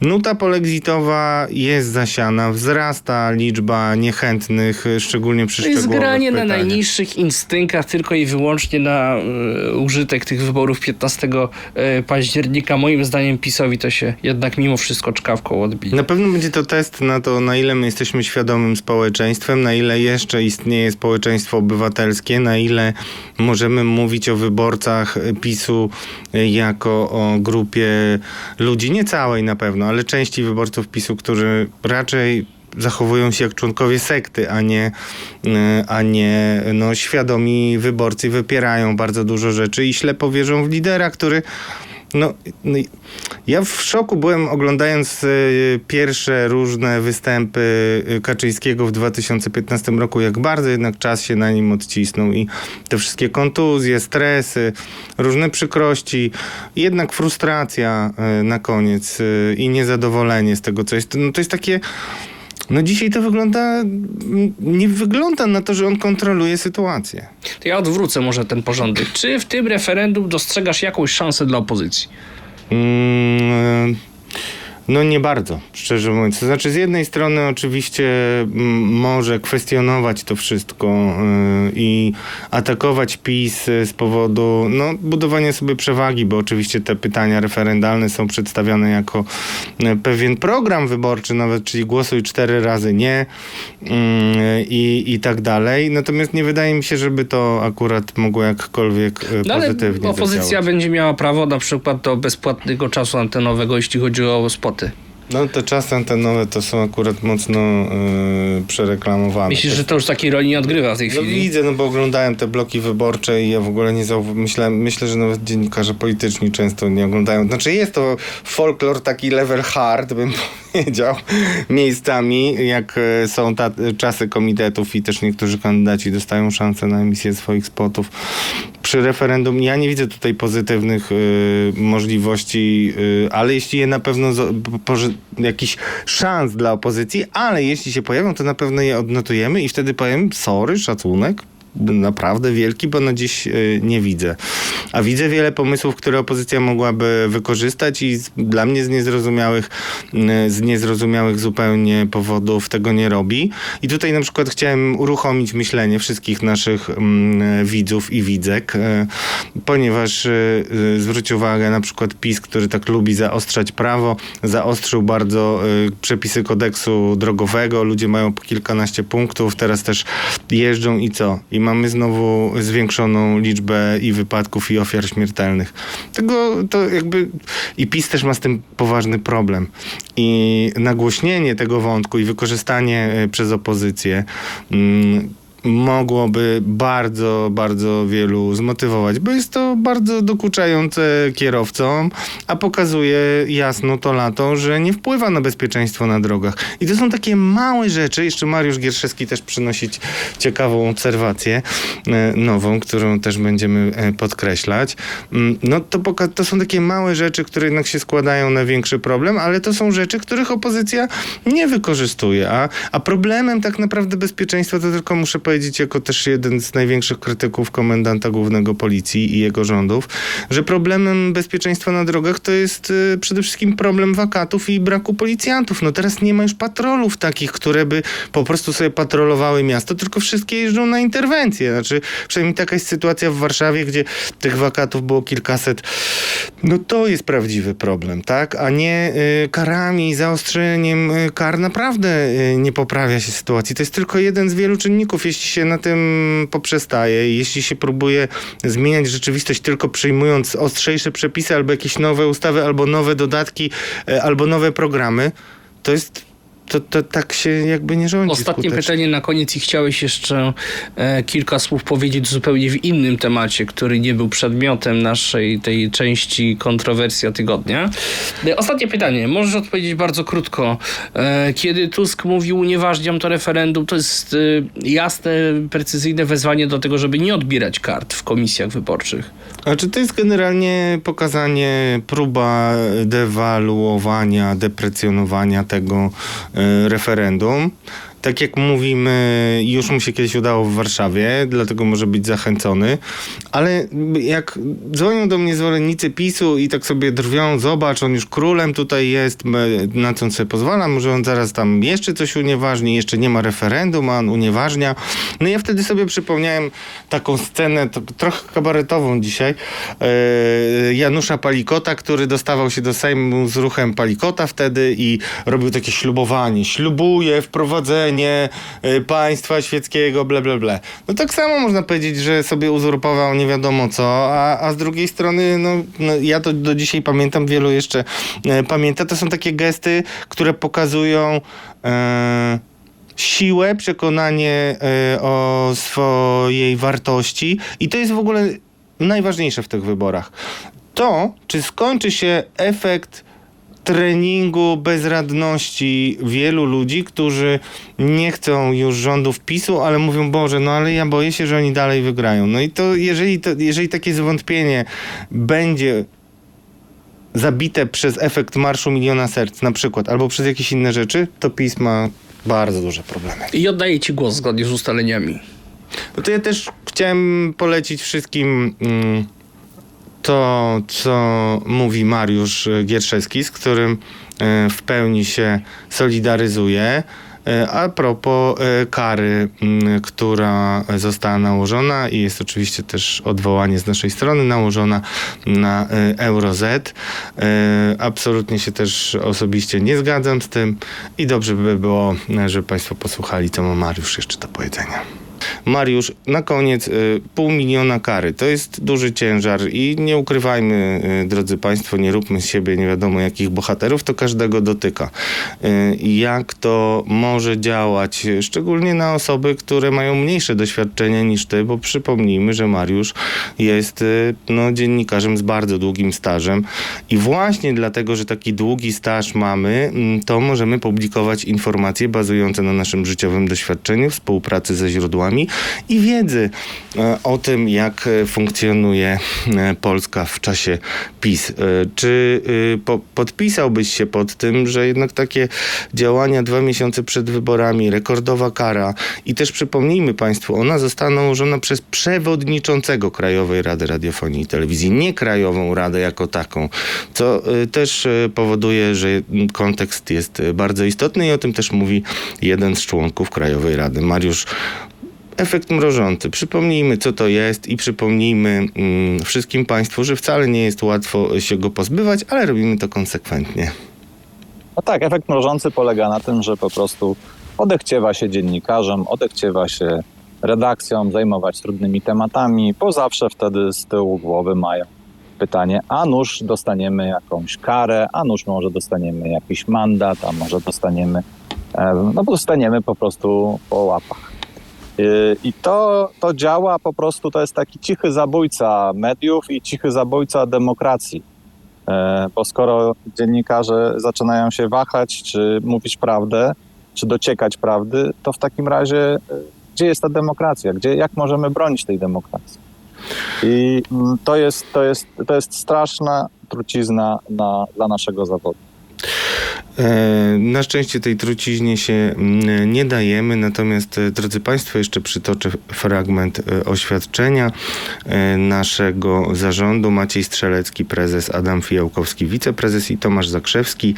Nuta polexitowa jest zasiana, wzrasta liczba niechętnych, szczególnie przy To jest szczegółowych granie na pytaniach. najniższych instynktach tylko i wyłącznie na e, użytek tych wyborów 15 e, października. Moim zdaniem PiSowi to się jednak mimo wszystko czkawką odbije. Na pewno będzie to test na to, na ile my jesteśmy świadomym społeczeństwem, na ile jeszcze istnieje społeczeństwo obywatelskie, na ile możemy mówić o wyborcach PiSu jako o grupie ludzi, nie całej na pewno, ale części wyborców PiSu, którzy raczej zachowują się jak członkowie sekty, a nie, e, a nie no, świadomi wyborcy wypierają bardzo dużo rzeczy i ślepo wierzą w lidera, który no, no, ja w szoku byłem oglądając e, pierwsze różne występy e, Kaczyńskiego w 2015 roku, jak bardzo jednak czas się na nim odcisnął i te wszystkie kontuzje, stresy, różne przykrości, jednak frustracja e, na koniec i niezadowolenie z tego, co jest. No, to jest takie. No dzisiaj to wygląda, nie wygląda na to, że on kontroluje sytuację. To ja odwrócę może ten porządek. Czy w tym referendum dostrzegasz jakąś szansę dla opozycji? Mm, No nie bardzo, szczerze mówiąc. To znaczy z jednej strony oczywiście może kwestionować to wszystko y, i atakować PiS y, z powodu no, budowania sobie przewagi, bo oczywiście te pytania referendalne są przedstawiane jako y, pewien program wyborczy nawet, czyli głosuj cztery razy nie i, i tak dalej. Natomiast nie wydaje mi się, żeby to akurat mogło jakkolwiek No ale pozytywnie opozycja zadziałać. będzie miała prawo na przykład do bezpłatnego czasu antenowego, jeśli chodzi o spoty. No te czasy antenowe to są akurat mocno yy, przereklamowane. Myślisz, że to już takiej roli nie odgrywa w tej No chwili? widzę, no bo oglądałem te bloki wyborcze i ja w ogóle nie zauważyłem, myślę, myślę, że nawet dziennikarze polityczni często nie oglądają. Znaczy jest to folklor taki level hard, bym powiedział, miejscami, jak e, są ta, czasy komitetów i też niektórzy kandydaci dostają szansę na emisję swoich spotów. Przy referendum ja nie widzę tutaj pozytywnych y, możliwości, y, ale jeśli je na pewno zo- poży- jakiś szans dla opozycji, ale jeśli się pojawią, to na pewno je odnotujemy i wtedy powiem sorry, szacunek, naprawdę wielki, bo na dziś y, nie widzę. A widzę wiele pomysłów, które opozycja mogłaby wykorzystać i dla mnie z niezrozumiałych, y, z niezrozumiałych zupełnie powodów tego nie robi. I tutaj na przykład chciałem uruchomić myślenie wszystkich naszych mm, widzów i widzek, ponieważ zwróć uwagę na przykład PiS, który tak lubi zaostrzać prawo, zaostrzył bardzo przepisy kodeksu drogowego, ludzie mają kilkanaście punktów, teraz też jeżdżą i co? I mamy znowu zwiększoną liczbę i wypadków i ofiar śmiertelnych. Tego to jakby i PiS też ma z tym poważny problem. I nagłośnienie tego wątku i wykorzystanie y, przez opozycję mm, mogłoby bardzo, bardzo wielu zmotywować, bo jest to bardzo dokuczające kierowcom, a pokazuje jasno to lato, że nie wpływa na bezpieczeństwo na drogach. I to są takie małe rzeczy, jeszcze Mariusz Gierszewski też przynosić ciekawą obserwację e, nową, którą też będziemy e, podkreślać. Mm, No to, poka- to są takie małe rzeczy, które jednak się składają na większy problem, ale to są rzeczy, których opozycja nie wykorzystuje, a, a problemem tak naprawdę bezpieczeństwa to tylko muszę powiedzieć jako też jeden z największych krytyków komendanta głównego policji i jego rządów, że problemem bezpieczeństwa na drogach to jest y, przede wszystkim problem wakatów i braku policjantów. No teraz nie ma już patrolów takich, które by po prostu sobie patrolowały miasto, tylko wszystkie jeżdżą na interwencje. Znaczy, przynajmniej taka jest sytuacja w Warszawie, gdzie tych wakatów było kilkaset. No to jest prawdziwy problem, tak? A nie y, karami, zaostrzeniem y, kar naprawdę y, nie poprawia się sytuacji. To jest tylko jeden z wielu czynników. Jeśli się na tym poprzestaje, jeśli się próbuje zmieniać rzeczywistość tylko przyjmując ostrzejsze przepisy albo jakieś nowe ustawy, albo nowe dodatki, y, albo nowe programy, to jest to, to tak się jakby nie rządzi Ostatnie skutecznie. pytanie na koniec i chciałeś jeszcze e, kilka słów powiedzieć zupełnie w innym temacie, który nie był przedmiotem naszej tej części kontrowersja tygodnia. E, ostatnie pytanie, możesz odpowiedzieć bardzo krótko. E, kiedy Tusk mówił unieważniam to referendum, to jest e, jasne, precyzyjne wezwanie do tego, żeby nie odbierać kart w komisjach wyborczych. Znaczy to jest generalnie pokazanie, próba dewaluowania, deprecjonowania tego e, referendum. Tak jak mówimy, już mu się kiedyś udało w Warszawie, dlatego może być zachęcony. Ale jak dzwonią do mnie zwolennicy PiSu i tak sobie drwią, zobacz, on już królem tutaj jest, na co on sobie pozwala, może on zaraz tam jeszcze coś unieważni, jeszcze nie ma referendum, a on unieważnia. No ja wtedy sobie przypomniałem taką scenę, trochę kabaretową dzisiaj, e, Janusza Palikota, który dostawał się do Sejmu z ruchem Palikota wtedy i robił takie ślubowanie. Ślubuję wprowadzenie e, państwa świeckiego, ble, ble, ble. No tak samo można powiedzieć, że sobie uzurpował nie wiadomo co, a, a z drugiej strony, no, no ja to do dzisiaj pamiętam, wielu jeszcze e, pamięta, to są takie gesty, które pokazują e, siłę, przekonanie e, o swojej wartości i to jest w ogóle najważniejsze w tych wyborach. To, czy skończy się efekt treningu bezradności wielu ludzi, którzy nie chcą już rządów PiSu, ale mówią, Boże, no ale ja boję się, że oni dalej wygrają. No i to jeżeli, to, jeżeli takie zwątpienie będzie zabite przez efekt Marszu Miliona Serc na przykład, albo przez jakieś inne rzeczy, to PiS ma bardzo duże problemy. I oddaję ci głos zgodnie z ustaleniami. No to ja też chciałem polecić wszystkim mm, to, co mówi Mariusz Gierszewski, z którym e, w pełni się solidaryzuję. E, A propos e, kary, która została nałożona i jest oczywiście też odwołanie z naszej strony nałożona na Euroz. Absolutnie się też osobiście nie zgadzam z tym i dobrze by było, żeby Państwo posłuchali, co ma Mariusz jeszcze do powiedzenia. Mariusz, na koniec y, pół miliona kary. To jest duży ciężar i nie ukrywajmy, y, drodzy Państwo, nie róbmy z siebie nie wiadomo jakich bohaterów, to każdego dotyka. Y, jak to może działać, szczególnie na osoby, które mają mniejsze doświadczenie niż Ty, bo przypomnijmy, że Mariusz jest no, dziennikarzem z bardzo długim stażem i właśnie dlatego, że taki długi staż mamy, mm, to możemy publikować informacje bazujące na naszym życiowym doświadczeniu, współpracy ze źródłami i wiedzy e, o tym, jak e, funkcjonuje e, Polska w czasie PiS. Czy po, podpisałbyś się pod tym, że jednak takie działania dwa miesiące przed wyborami, rekordowa kara i też przypomnijmy Państwu, ona została nałożona przez przewodniczącego Krajowej Rady Radiofonii i Telewizji, nie Krajową Radę jako taką, co też powoduje, że kontekst jest bardzo istotny i o tym też mówi jeden z członków Krajowej Rady, Mariusz Efekt mrożący. Przypomnijmy, co to jest i przypomnijmy mm, wszystkim Państwu, że wcale nie jest łatwo się go pozbywać, ale robimy to konsekwentnie. No tak, efekt mrożący polega na tym, że po prostu odechciewa się dziennikarzom, odechciewa się redakcjom zajmować trudnymi tematami, bo zawsze wtedy z tyłu głowy mają pytanie, a nuż dostaniemy jakąś karę, a nuż może dostaniemy jakiś mandat, a może dostaniemy, e, no dostaniemy po prostu po łapach. Y, I to, to działa po prostu, to jest taki cichy zabójca mediów i cichy zabójca demokracji. E, Bo skoro dziennikarze zaczynają się wahać, czy mówić prawdę, czy dociekać prawdy, to w takim razie e, gdzie jest ta demokracja? Gdzie, jak możemy bronić tej demokracji? I mm, to jest, to jest, to jest straszna trucizna na, dla naszego zawodu. E, Na szczęście tej truciźnie się mm, nie dajemy, natomiast e, drodzy Państwo, jeszcze przytoczę fragment e, oświadczenia naszego zarządu. Maciej Strzelecki, prezes, Adam Fijałkowski, wiceprezes i Tomasz Zakrzewski,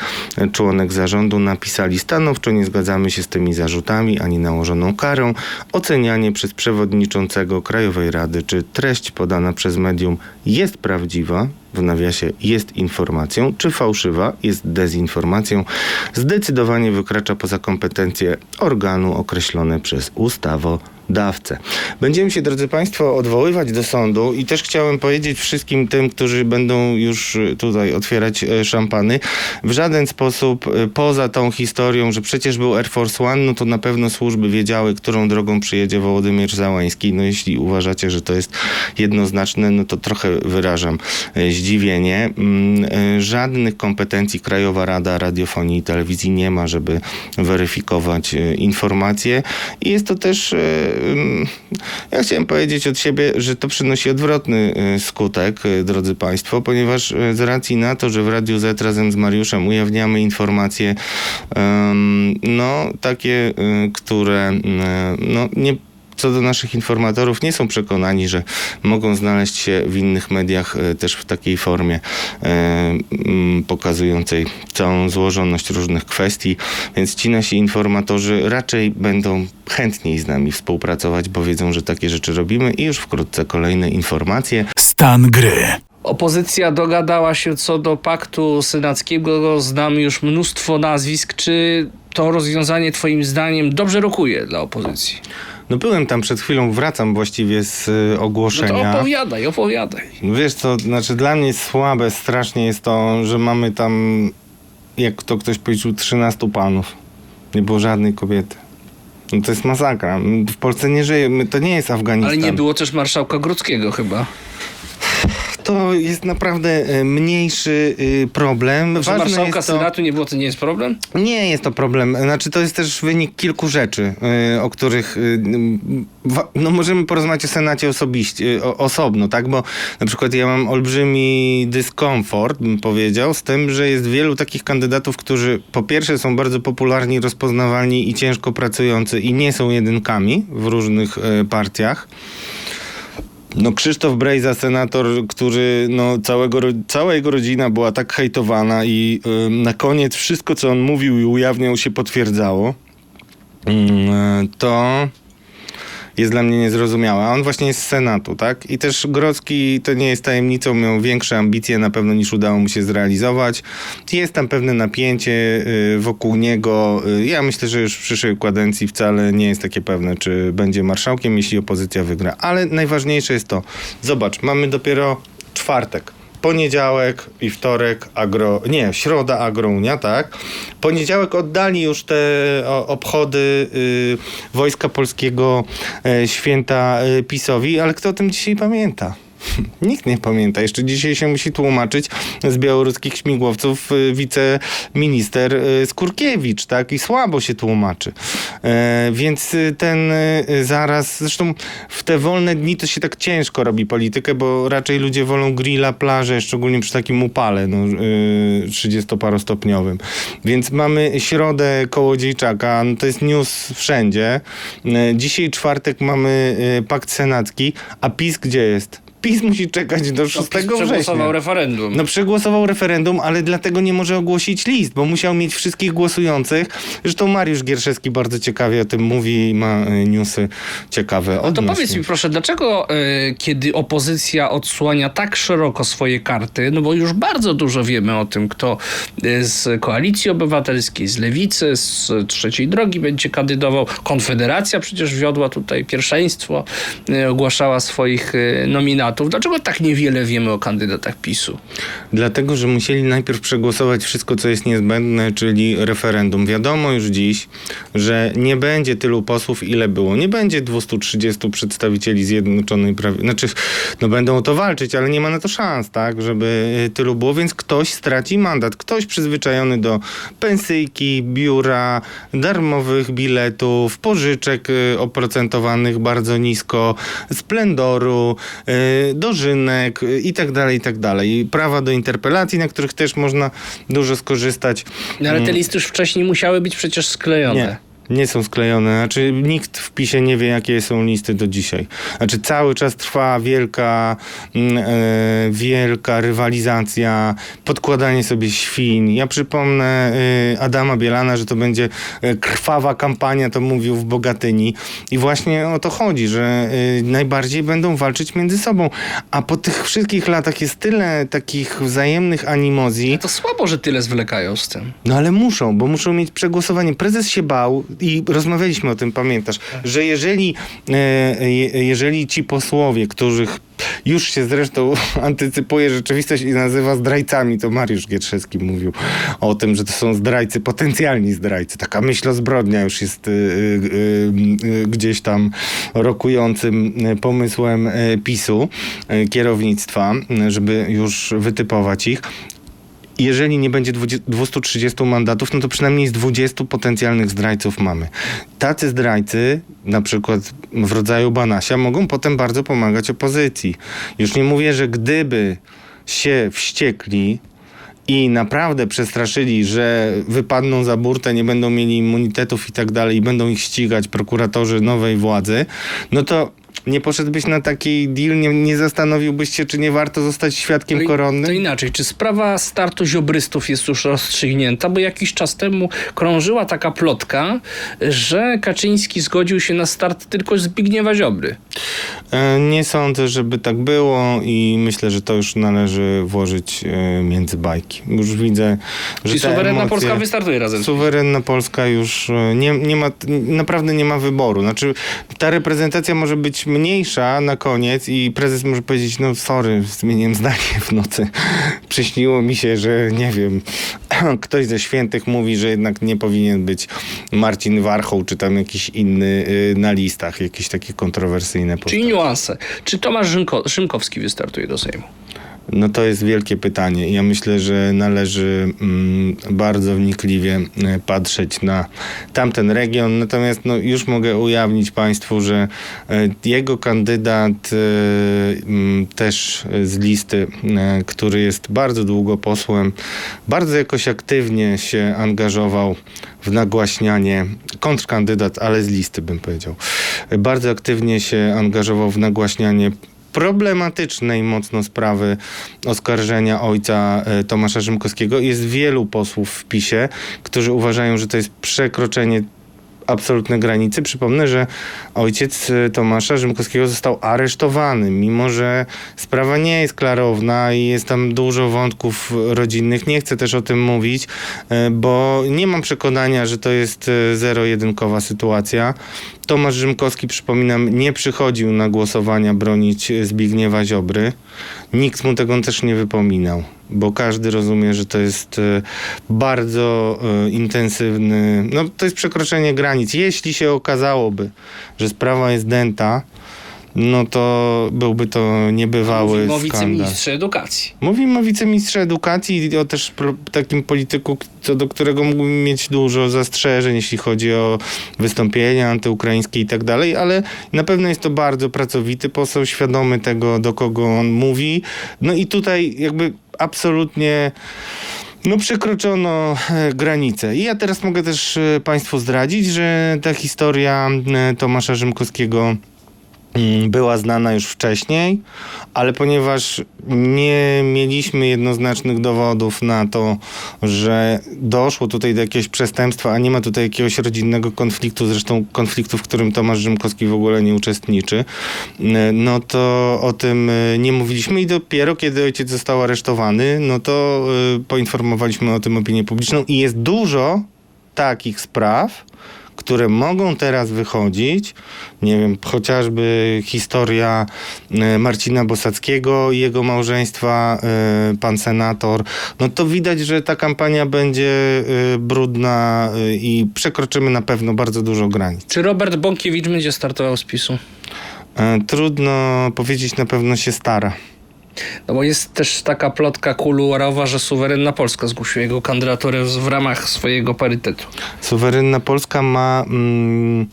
członek zarządu, napisali stanowczo nie zgadzamy się z tymi zarzutami ani nałożoną karą. Ocenianie przez przewodniczącego Krajowej Rady, czy treść podana przez medium jest prawdziwa, w nawiasie jest informacją, czy fałszywa jest dezinformacją, zdecydowanie wykracza poza kompetencje organu określone przez ustawodawcę. Będziemy się, drodzy Państwo, odwoływać do sądu i też chciałem powiedzieć wszystkim tym, którzy będą już y, tutaj otwierać e, szampany, w żaden sposób y, poza tą historią, że przecież był Air Force One, no to na pewno służby wiedziały, którą drogą przyjedzie Wołodymierz Załański. No jeśli uważacie, że to jest jednoznaczne, no to trochę wyrażam e, zdziwienie. Mm, e, Żadnych kompetencji Krajowa Rada Radiofonii i Telewizji nie ma, żeby weryfikować e, informacje. I jest to też, e, ja chciałem powiedzieć od siebie, że to przynosi odwrotny e, skutek, e, drodzy Państwo, ponieważ e, z racji na to, że w Radiu Z razem z Mariuszem ujawniamy informacje, no takie, które no, nie co do naszych informatorów nie są przekonani, że mogą znaleźć się w innych mediach e, też w takiej formie e, pokazującej całą złożoność różnych kwestii, więc ci nasi informatorzy raczej będą chętniej z nami współpracować, bo wiedzą, że takie rzeczy robimy i już wkrótce kolejne informacje. Stan gry. Opozycja dogadała się co do paktu senackiego. Znamy już mnóstwo nazwisk. Czy to rozwiązanie, Twoim zdaniem, dobrze rokuje dla opozycji? No byłem tam przed chwilą, wracam właściwie z e, No to ogłoszenia. opowiadaj, opowiadaj. Wiesz co, znaczy dla mnie słabe strasznie jest to, że mamy tam, jak to ktoś powiedział, 13 panów. Nie było żadnej kobiety. No to jest masakra. W Polsce nie żyje, to nie jest Afganistan. Ale nie było też marszałka Grodzkiego chyba. To jest naprawdę e, mniejszy y, problem. Że Ważne marszałka jest to, Senatu nie było, to nie jest problem? Nie jest to problem. Znaczy, to jest też wynik kilku rzeczy, y, o których y, no, możemy porozmawiać o Senacie osobiście, osobno, tak? Bo na przykład ja mam olbrzymi dyskomfort, bym powiedział, z tym, że jest wielu takich kandydatów, którzy po pierwsze są bardzo popularni, rozpoznawalni i ciężko pracujący i nie są jedynkami w różnych partiach. No Krzysztof Brejza, senator, który no, całego, cała jego rodzina była tak hejtowana i na koniec wszystko, co on mówił i ujawniał się potwierdzało, Mm, to jest dla mnie niezrozumiałe. A on właśnie jest z Senatu, tak? I też Grodzki, to nie jest tajemnicą, miał większe ambicje na pewno niż udało mu się zrealizować. Jest tam pewne napięcie y, wokół niego. Y, Ja myślę, że już w przyszłej kadencji wcale nie jest takie pewne, czy będzie marszałkiem, jeśli opozycja wygra. Ale najważniejsze jest to, zobacz, mamy dopiero czwartek. Poniedziałek i wtorek agro, nie, środa agrounia, tak? Poniedziałek oddali już te obchody y, Wojska Polskiego e, święta y, PiSowi, ale kto o tym dzisiaj pamięta? Nikt nie pamięta. Jeszcze dzisiaj się musi tłumaczyć z białoruskich śmigłowców y, wiceminister y, Skurkiewicz, tak? I słabo się tłumaczy. E, więc y, ten zaraz, zresztą w te wolne dni to się tak ciężko robi politykę, bo raczej ludzie wolą grilla, plażę, szczególnie przy takim upale no, y, 30-parostopniowym. Więc mamy środę Kołodziejczaka, no to jest news wszędzie. Y, Dzisiaj czwartek mamy pakt senacki, a PiS gdzie jest? PiS musi czekać do 6 PiS przegłosował września. referendum. No przegłosował referendum, ale dlatego nie może ogłosić list, bo musiał mieć wszystkich głosujących. Zresztą Mariusz Gierszewski bardzo ciekawie o tym mówi i ma y, newsy ciekawe No to odnośnie. powiedz mi proszę, dlaczego e, kiedy opozycja odsłania tak szeroko swoje karty, no bo już bardzo dużo wiemy o tym, kto e, z Koalicji Obywatelskiej, z Lewicy, z Trzeciej Drogi będzie kandydował. Konfederacja przecież wiodła tutaj pierwszeństwo, e, ogłaszała swoich e, nominatów. Dlaczego tak niewiele wiemy o kandydatach PiSu? Dlatego, że musieli najpierw przegłosować wszystko, co jest niezbędne, czyli referendum. Wiadomo już dziś, że nie będzie tylu posłów, ile było. Nie będzie 230 przedstawicieli Zjednoczonej Prawicy. Znaczy, no będą o to walczyć, ale nie ma na to szans, tak, żeby y, tylu było, więc ktoś straci mandat. Ktoś przyzwyczajony do pensyjki, biura, darmowych biletów, pożyczek y, oprocentowanych bardzo nisko, splendoru, y, dożynek y, i tak dalej, i tak dalej. I prawa do interpelacji, na których też można dużo skorzystać. No, ale te listy już wcześniej musiały być przecież sklejone. Nie. Nie są sklejone. Znaczy, nikt w PiSie nie wie, jakie są listy do dzisiaj. Znaczy, cały czas trwa wielka, mm, e, wielka rywalizacja, podkładanie sobie świń. Ja przypomnę e, Adama Bielana, że to będzie e, krwawa kampania, to mówił w Bogatyni. I właśnie o to chodzi, że e, najbardziej będą walczyć między sobą. A po tych wszystkich latach jest tyle takich wzajemnych animozji. To słabo, że tyle zwlekają z tym. No ale muszą, bo muszą mieć przegłosowanie. Prezes się bał i rozmawialiśmy o tym, pamiętasz, że jeżeli, e, je- jeżeli ci posłowie, których już się zresztą antycypuje rzeczywistość i nazywa zdrajcami, to Mariusz Gietrzewski mówił o tym, że to są zdrajcy, potencjalni zdrajcy. Taka myślozbrodnia już jest y, y, y, gdzieś tam rokującym y, pomysłem y, PiSu, kierownictwa, żeby już wytypować ich jeżeli nie będzie 20, 230 mandatów, no to przynajmniej z 20 potencjalnych zdrajców mamy. Tacy zdrajcy, na przykład w rodzaju Banasia, mogą potem bardzo pomagać opozycji. Już nie mówię, że gdyby się wściekli i naprawdę przestraszyli, że wypadną za burtę, nie będą mieli immunitetów i tak dalej, i będą ich ścigać prokuratorzy nowej władzy, no to nie poszedłbyś na taki deal, nie, nie zastanowiłbyś się, czy nie warto zostać świadkiem To i- koronnym? To inaczej, czy sprawa startu ziobrystów jest już rozstrzygnięta? Bo jakiś czas temu krążyła taka plotka, że Kaczyński zgodził się na start tylko Zbigniewa Ziobry. E, Nie sądzę, żeby tak było i myślę, że to już należy włożyć e, między bajki. Już widzę, że Czyli suwerenna emocje- Polska wystartuje razem Suwerenna Polska już e, nie, nie ma, naprawdę nie ma wyboru. Znaczy, ta reprezentacja może być mniejsza na koniec i prezes może powiedzieć, no sorry, zmieniłem zdanie w nocy. Przyśniło mi się, że nie wiem, ktoś ze świętych mówi, że jednak nie powinien być Marcin Warchoł, czy tam jakiś inny y, na listach, jakieś takie kontrowersyjne Czyli niuanse. Czy Tomasz Rzymko, Szymkowski wystartuje do Sejmu? No to jest wielkie pytanie. Ja myślę, że należy mm, bardzo wnikliwie e, patrzeć na tamten region. Natomiast no, już mogę ujawnić Państwu, że e, jego kandydat e, mm, też z listy, który jest bardzo długo posłem, bardzo jakoś aktywnie się angażował w nagłaśnianie, kontrkandydat, ale z listy bym powiedział, bardzo aktywnie się angażował w nagłaśnianie problematycznej mocno sprawy oskarżenia ojca e, Tomasza Rzymkowskiego. Jest wielu posłów w PiSie, którzy uważają, że to jest przekroczenie absolutne granicy. Przypomnę, że ojciec e, Tomasza Rzymkowskiego został aresztowany, mimo że sprawa nie jest klarowna i jest tam dużo wątków rodzinnych. Nie chcę też o tym mówić, e, bo nie mam przekonania, że to jest zero-jedynkowa sytuacja. Tomasz Rzymkowski, przypominam, nie przychodził na głosowania bronić Zbigniewa Ziobry. Nikt mu tego też nie wypominał, bo każdy rozumie, że to jest e, bardzo e, intensywny, no to jest przekroczenie granic. Jeśli się okazałoby, że sprawa jest dęta, no to byłby to niebywały Mówimy o skandal. wiceministrze edukacji. Mówimy o wiceministrze edukacji i o też takim polityku, co do którego mógłbym mieć dużo zastrzeżeń, jeśli chodzi o wystąpienia antyukraińskie i tak dalej, ale na pewno jest to bardzo pracowity poseł, świadomy tego, do kogo on mówi. No i tutaj jakby absolutnie no przekroczono e, granicę. I ja teraz mogę też e, Państwu zdradzić, że ta historia e, Tomasza Rzymkowskiego była znana już wcześniej, ale ponieważ nie mieliśmy jednoznacznych dowodów na to, że doszło tutaj do jakiegoś przestępstwa, a nie ma tutaj jakiegoś rodzinnego konfliktu, zresztą konfliktu, w którym Tomasz Rzymkowski w ogóle nie uczestniczy, n- no to o tym y, nie mówiliśmy i dopiero kiedy ojciec został aresztowany, no to y, poinformowaliśmy o tym opinię publiczną i jest dużo takich spraw, które mogą teraz wychodzić, nie wiem, chociażby historia e, Marcina Bosackiego i jego małżeństwa, e, pan senator, no to widać, że ta kampania będzie e, brudna i przekroczymy na pewno bardzo dużo granic. Czy Robert Bąkiewicz będzie startował z PiSu? Trudno powiedzieć, na pewno się stara. No bo jest też taka plotka kuluarowa, że suwerenna Polska zgłosiła jego kandydaturę w ramach swojego parytetu. Suwerenna Polska ma mm,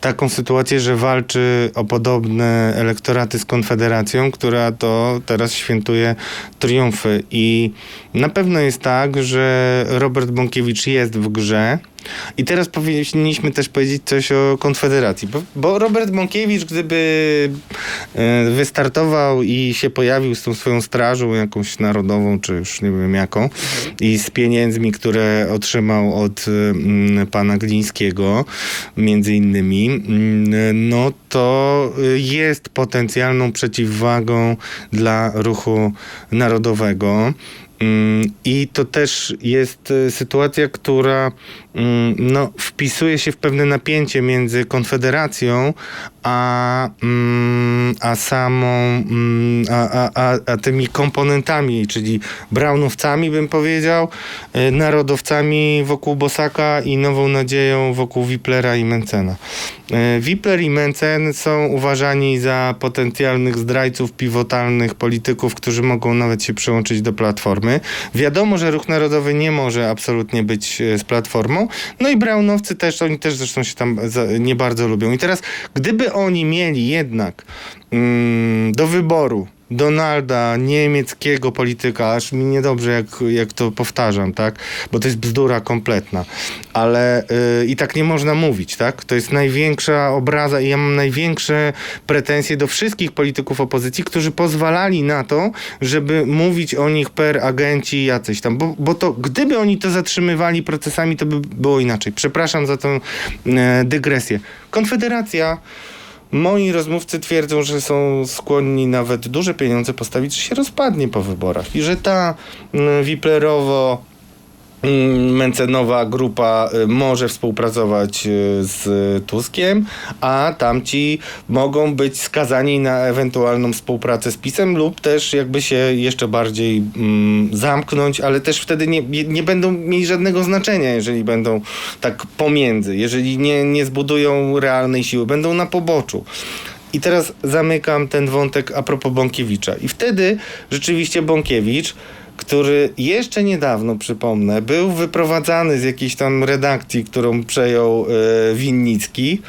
taką sytuację, że walczy o podobne elektoraty z Konfederacją, która to teraz świętuje triumfy. I na pewno jest tak, że Robert Bąkiewicz jest w grze. I teraz powinniśmy też powiedzieć coś o Konfederacji, bo, bo Robert Bąkiewicz, gdyby e, wystartował i się pojawił z tą swoją strażą jakąś narodową, czy już nie wiem jaką, i z pieniędzmi, które otrzymał od mm, pana Glińskiego, między innymi, mm, no to y, jest potencjalną przeciwwagą dla ruchu narodowego. Mm, I to też jest y, sytuacja, która no, wpisuje się w pewne napięcie między Konfederacją a, mm, a samą, mm, a, a, a, tymi komponentami, czyli Brownowcami bym powiedział, y, narodowcami wokół Bosaka i Nową Nadzieją wokół Wiplera i Mencena. Y, Wipler i Mencen są uważani za potencjalnych zdrajców pivotalnych polityków, którzy mogą nawet się przyłączyć do Platformy. Wiadomo, że Ruch Narodowy nie może absolutnie być e, z Platformą. No i Brownowcy też, oni też zresztą się tam nie bardzo lubią. I teraz, gdyby oni mieli jednak mm, do wyboru Donalda, niemieckiego polityka, aż mi niedobrze jak, jak to powtarzam, tak? Bo to jest bzdura kompletna. Ale yy, i tak nie można mówić, tak? To jest największa obraza i ja mam największe pretensje do wszystkich polityków opozycji, którzy pozwalali na to, żeby mówić o nich per agenci jacyś tam. Bo, bo to, gdyby oni to zatrzymywali procesami, to by było inaczej. Przepraszam za tę yy, dygresję. Konfederacja Moi rozmówcy twierdzą, że są skłonni nawet duże pieniądze postawić, że się rozpadnie po wyborach i że ta mm, Wiplerowo Mencenowa grupa y, może współpracować y, z Tuskiem, a tamci mogą być skazani na ewentualną współpracę z PiSem lub też jakby się jeszcze bardziej mm, zamknąć, ale też wtedy nie, nie będą mieli żadnego znaczenia, jeżeli będą tak pomiędzy, jeżeli nie, nie zbudują realnej siły, będą na poboczu. I teraz zamykam ten wątek a propos Bąkiewicza. I wtedy rzeczywiście Bąkiewicz który jeszcze niedawno, przypomnę, był wyprowadzany z jakiejś tam redakcji, którą przejął e, Winnicki.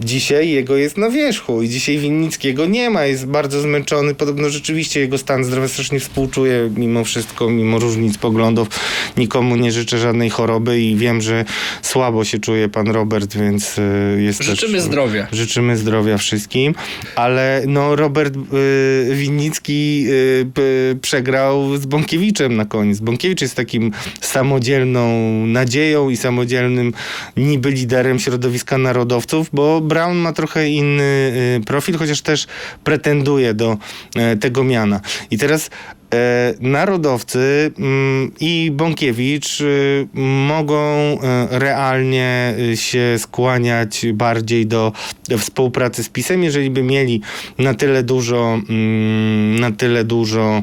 Dzisiaj jego jest na wierzchu i dzisiaj Winnickiego nie ma, jest bardzo zmęczony. Podobno rzeczywiście jego stan zdrowia strasznie współczuje mimo wszystko, mimo różnic poglądów. Nikomu nie życzę żadnej choroby i wiem, że słabo się czuje pan Robert, więc y, jest Życzymy też, zdrowia. Życzymy zdrowia wszystkim, ale no Robert y, Winnicki y, p, przegrał z Bąkiewiczem na koniec. Bąkiewicz jest takim samodzielną nadzieją i samodzielnym niby liderem środowiska narodowców, bo Brown ma trochę inny y, profil, chociaż też pretenduje do e, tego miana. I teraz e, narodowcy mm, i Bąkiewicz y, mogą e, realnie y, się skłaniać bardziej do współpracy z PiSem, jeżeli by mieli na tyle dużo, mm, na tyle dużo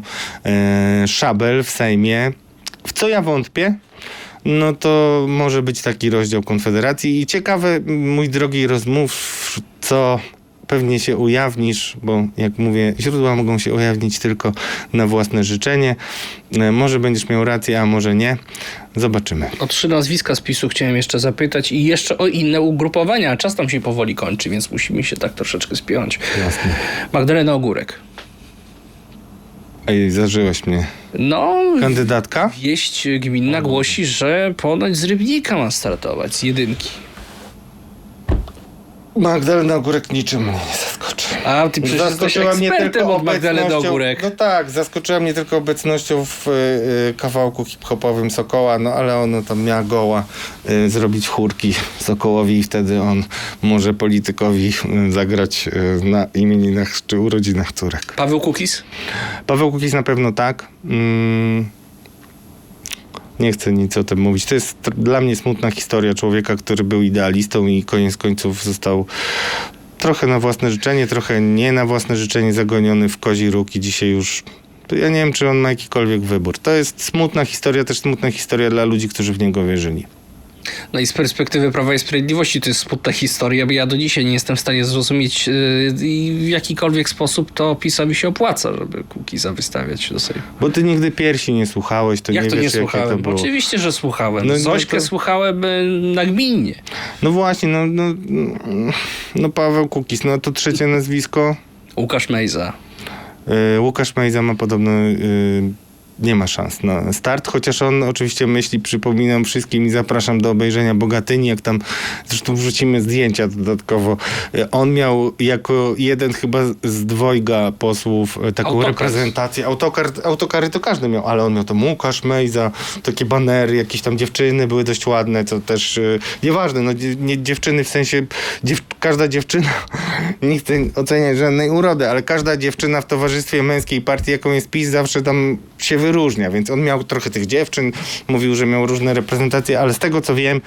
szabel w Sejmie, w co ja wątpię, no to może być taki rozdział Konfederacji. I ciekawe, mój drogi rozmówco, pewnie się ujawnisz, bo jak mówię, źródła mogą się ujawnić tylko na własne życzenie. E, Może będziesz miał rację, a może nie. Zobaczymy. O trzy nazwiska z PiSu chciałem jeszcze zapytać i jeszcze o inne ugrupowania. Czas tam się powoli kończy, więc musimy się tak troszeczkę spiąć. Jasne. Magdalena Ogórek. Ej, zażyłeś mnie. No, Kandydatka? wieść gminna głosi, że ponoć z Rybnika ma startować, z jedynki. Magdalena Ogórek niczym mnie nie zaskoczy. A ty przecież jesteś ekspertem od Magdaleny Ogórek. No tak, zaskoczyła mnie tylko obecnością w y, y, kawałku hip-hopowym Sokoła, no ale ona tam miała goła y, zrobić chórki Sokołowi i wtedy on może politykowi y, zagrać y, na imieninach czy urodzinach córek. Paweł Kukis? Paweł Kukiz na pewno tak. Mm, nie chcę nic o tym mówić. To jest dla mnie smutna historia człowieka, który był idealistą i koniec końców został trochę na własne życzenie, trochę nie na własne życzenie zagoniony w kozi róg i dzisiaj już ja nie wiem, czy on ma jakikolwiek wybór. To jest smutna historia, też smutna historia dla ludzi, którzy w niego wierzyli. No i z perspektywy Prawa i Sprawiedliwości to jest smutna historia, bo ja do dzisiaj nie jestem w stanie zrozumieć yy, i w jakikolwiek sposób to PiSowi się opłaca, żeby Kukiza wystawiać do Sejmu. Bo ty nigdy piersi nie słuchałeś, to Jak nie to wiesz, nie jakie słuchałem? to było. Oczywiście, że słuchałem. No, No, no Zośkę to- słuchałem y, nagminnie. No właśnie, no, no, no Paweł Kukis, no to trzecie nazwisko. Łukasz Mejza. Y, Łukasz Mejza ma podobno y, nie ma szans na start, chociaż on oczywiście myśli, przypominam wszystkim i zapraszam do obejrzenia Bogatyni, jak tam zresztą wrzucimy zdjęcia dodatkowo. Y, On miał jako jeden chyba z dwojga posłów y, taką Autokar. reprezentację. Autokar, autokary to każdy miał, ale on miał to Łukasz Mejza, takie banery, jakieś tam dziewczyny były dość ładne, co też y, nieważne, no nie dziewczyny w sensie, dziew, każda dziewczyna, nie chcę oceniać żadnej urody, ale każda dziewczyna w towarzystwie męskiej partii, jaką jest PiS, zawsze tam się wyróżnia, więc on miał trochę tych dziewczyn, mówił, że miał różne reprezentacje, ale z tego co wiem,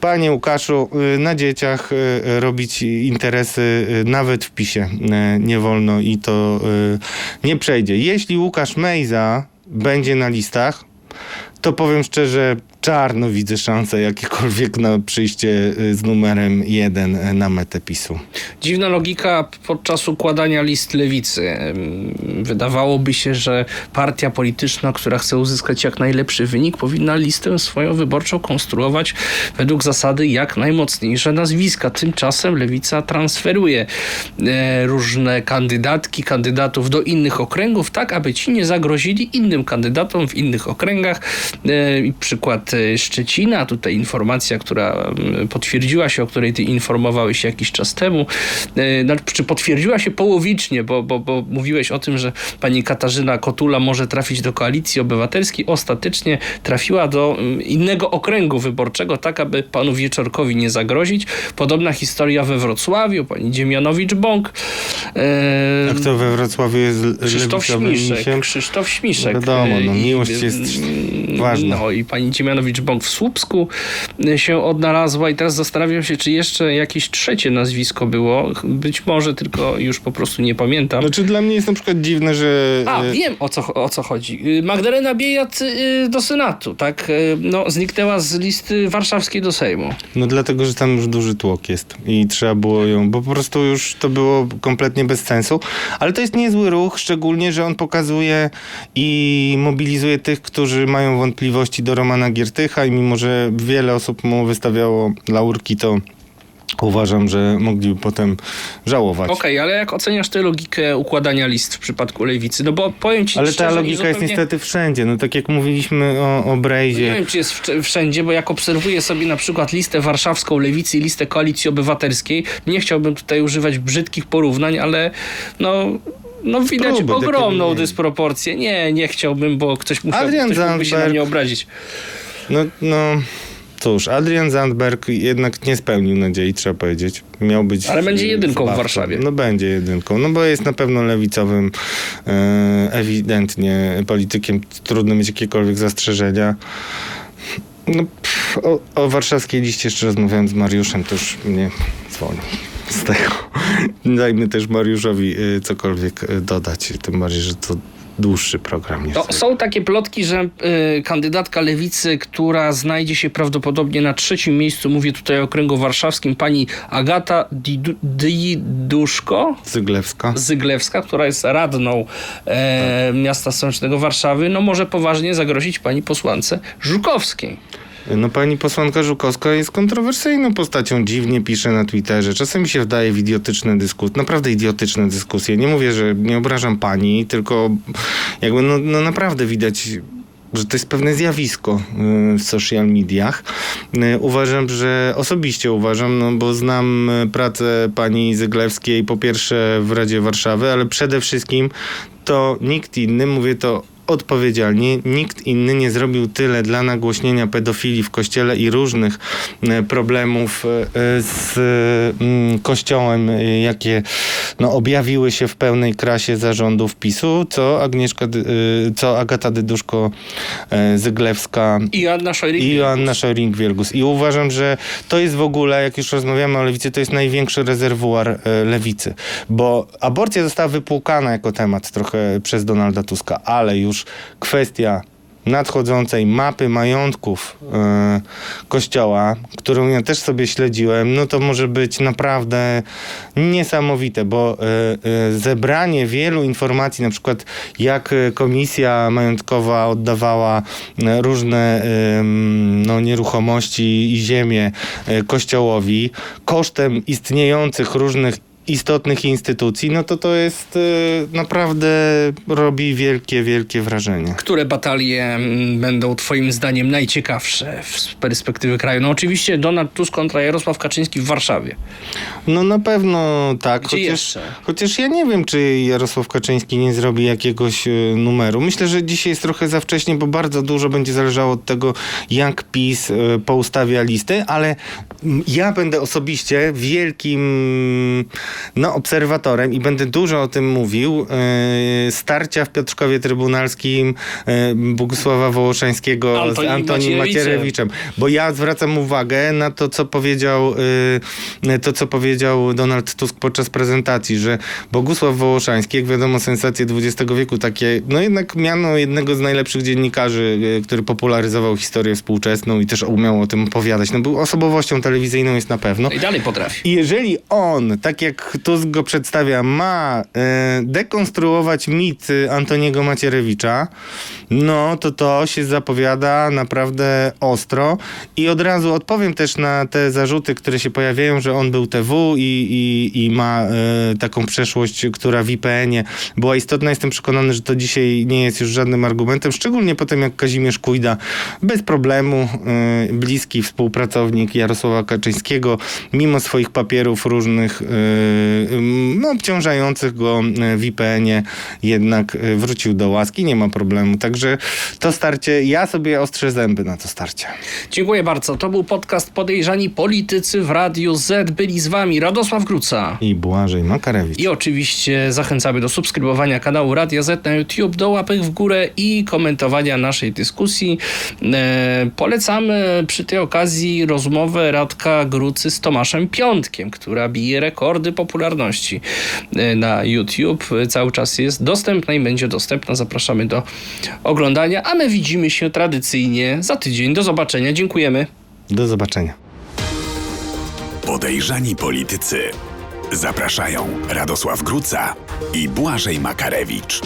panie Łukaszu, y, na dzieciach y, robić interesy y, nawet w PiSie nie wolno i to nie przejdzie. Jeśli Łukasz Mejza będzie na listach, to powiem szczerze, czarno widzę szansę jakiekolwiek na przyjście y, z numerem jeden y, na metę PiSu. Dziwna logika podczas układania list lewicy. Wydawałoby się, że partia polityczna, która chce uzyskać jak najlepszy wynik, powinna listę swoją wyborczą konstruować według zasady jak najmocniejsze nazwiska. Tymczasem lewica transferuje e, różne kandydatki, kandydatów do innych okręgów, tak aby ci nie zagrozili innym kandydatom w innych okręgach. E, przykład Szczecina, tutaj informacja, która mm, potwierdziła się, o której ty informowałeś jakiś czas temu, e, znaczy, czy potwierdziła się połowicznie, bo, bo, bo mówiłeś o tym, że pani Katarzyna Kotula może trafić do koalicji obywatelskiej. Ostatecznie trafiła do mm, innego okręgu wyborczego, tak aby panu Wieczorkowi nie zagrozić. Podobna historia we Wrocławiu, pani Dziemianowicz-Bąk. E, A kto we Wrocławiu jest Krzysztof Śmiszek. Krzysztof Śmiszek. Wiadomo, no, I- miłość jest ważna. No i pani Dziemianowicz-Bąk w Słupsku y, się odnalazła i teraz zastanawiam się, czy jeszcze jakieś trzecie nazwisko było. Być może, tylko już po prostu nie pamiętam. Znaczy dla mnie jest na przykład dziwne, że... A, y, wiem o co, o co chodzi. Y, Magdalena Biejat do Senatu, tak? No, zniknęła z listy warszawskiej do Sejmu. No dlatego, że tam już duży tłok jest i trzeba było ją, bo po prostu już to było kompletnie bez sensu. Ale to jest niezły ruch, szczególnie, że on pokazuje i mobilizuje tych, którzy mają wątpliwości do Romana Giertycha i mimo, że wiele osób mu wystawiało laurki, to uważam, że mogliby potem żałować. Okej, ale jak oceniasz tę logikę układania list w przypadku lewicy? No bo powiem ci Ale szczerze, ta logika jest zupełnie- niestety wszędzie. No tak jak mówiliśmy o, o Nie Brejzie. wiem, czy jest wsz- wszędzie, bo jak obserwuję sobie na przykład listę warszawską lewicy i listę koalicji obywatelskiej, nie chciałbym tutaj używać brzydkich porównań, ale no. No widać Próby, ogromną nie. dysproporcję. Nie, nie chciałbym, bo ktoś, musiał, Adrian ktoś mógłby się na Zandberg. mnie obrazić. No, no cóż, Adrian Zandberg jednak nie spełnił nadziei, trzeba powiedzieć. Miał być. Ale będzie jedynką w zbawcą. Warszawie. No będzie jedynką, no bo jest na pewno lewicowym, e, ewidentnie politykiem. Trudno mieć jakiekolwiek zastrzeżenia. No, pff, o, o warszawskiej liście jeszcze rozmawiałem z Mariuszem, to już mnie zwolni z tego. Dajmy też Mariuszowi e, cokolwiek e, dodać, tym bardziej, że to dłuższy program niż No, są takie plotki, że y, kandydatka lewicy, która znajdzie się prawdopodobnie na trzecim miejscu, mówię tutaj o okręgu warszawskim, pani Agata Didu- Diduszko, Zyglewska. Zyglewska, która jest radną e, miasta stołecznego Warszawy, no może poważnie zagrozić pani posłance Żukowskiej. No pani posłanka Żukowska jest kontrowersyjną postacią, dziwnie pisze na Twitterze. Czasem się wdaje w idiotyczne dyskusje, naprawdę idiotyczne dyskusje. Nie mówię, że nie obrażam pani, tylko jakby no, no naprawdę widać że to jest pewne zjawisko y, w social mediach. Y, Uważam, że osobiście uważam, no bo znam y, pracę pani Zyglewskiej po pierwsze w Radzie Warszawy, ale przede wszystkim to nikt inny, mówię to odpowiedzialnie, nikt inny nie zrobił tyle dla nagłośnienia pedofilii w kościele i różnych e, problemów e, z mm, kościołem, e, jakie no, objawiły się w pełnej krasie zarządów PiSu, co Agnieszka, e, co Agata Dyduszko e, Zyglewska I Anna Szojrik. i Szojring-Wielgus. I uważam, że to jest w ogóle, jak już rozmawiamy o lewicy, to jest największy rezerwuar e, lewicy. Bo aborcja została wypłukana jako temat trochę przez Donalda Tuska, ale już kwestia nadchodzącej mapy majątków e, kościoła, którą ja też sobie śledziłem, no to może być naprawdę niesamowite, bo e, e, zebranie wielu informacji, na przykład jak komisja majątkowa oddawała różne no, nieruchomości i ziemię kościołowi kosztem istniejących różnych istotnych instytucji, no to to jest e, naprawdę robi wielkie, wielkie wrażenie. Które batalie mm, będą Twoim zdaniem najciekawsze z perspektywy kraju? No oczywiście Donald Tusk kontra Jarosław Kaczyński w Warszawie. No na pewno tak, Gdzie chociaż, jeszcze? chociaż ja nie wiem, czy Jarosław Kaczyński nie zrobi jakiegoś e, numeru. Myślę, że dzisiaj jest trochę za wcześnie, bo bardzo dużo będzie zależało od tego, jak PiS e, poustawia listy, ale mm, ja będę osobiście wielkim no, obserwatorem i będę dużo o tym mówił. E, starcia w Piotrkowie Trybunalskim e, Bogusława Wołoszańskiego Antoni z Antonim Macierewiczem. Bo ja zwracam uwagę na to, co powiedział, y, to, co powiedział Donald Tusk podczas prezentacji, że Bogusław Wołoszański, jak wiadomo, sensacje XX wieku, takie, no jednak miano jednego z najlepszych dziennikarzy, który popularyzował historię współczesną i też umiał o tym opowiadać. No był osobowością telewizyjną jest na pewno. I dalej potrafi. I jeżeli on, tak jak Tusk go przedstawia, ma e, dekonstruować mit e, Antoniego Macierewicza, no to to się zapowiada naprawdę ostro. I od razu odpowiem też na te zarzuty, które się pojawiają, że on był TW i, i, i ma e, taką przeszłość, która w IPN-ie była istotna. Jestem przekonany, że to dzisiaj nie jest już żadnym argumentem, szczególnie po tym, jak Kazimierz Kujda bez problemu, bliski współpracownik Jarosława Kaczyńskiego, mimo swoich papierów różnych, no, obciążających go e, w IPN-ie, jednak e, wrócił do łaski, nie ma problemu. Także to starcie, ja sobie ostrzę zęby na to starcie. Dziękuję bardzo. To był podcast Podejrzani Politycy w Radiu Z. Byli z Wami Radosław Gruca. I Błażej Makarewicz. I oczywiście zachęcamy do subskrybowania kanału Radia Z na YouTube, do łapek w górę i komentowania naszej dyskusji. E, polecamy przy tej okazji rozmowę Radka Grucy z Tomaszem Piątkiem, która bije rekordy popularności e, na YouTube. Cały czas jest dostępna i będzie dostępna. Zapraszamy do oglądania, a my widzimy się tradycyjnie za tydzień. Do zobaczenia. Dziękujemy. Do zobaczenia. Podejrzani politycy. Zapraszają Radosław Gruca i Błażej Makarewicz.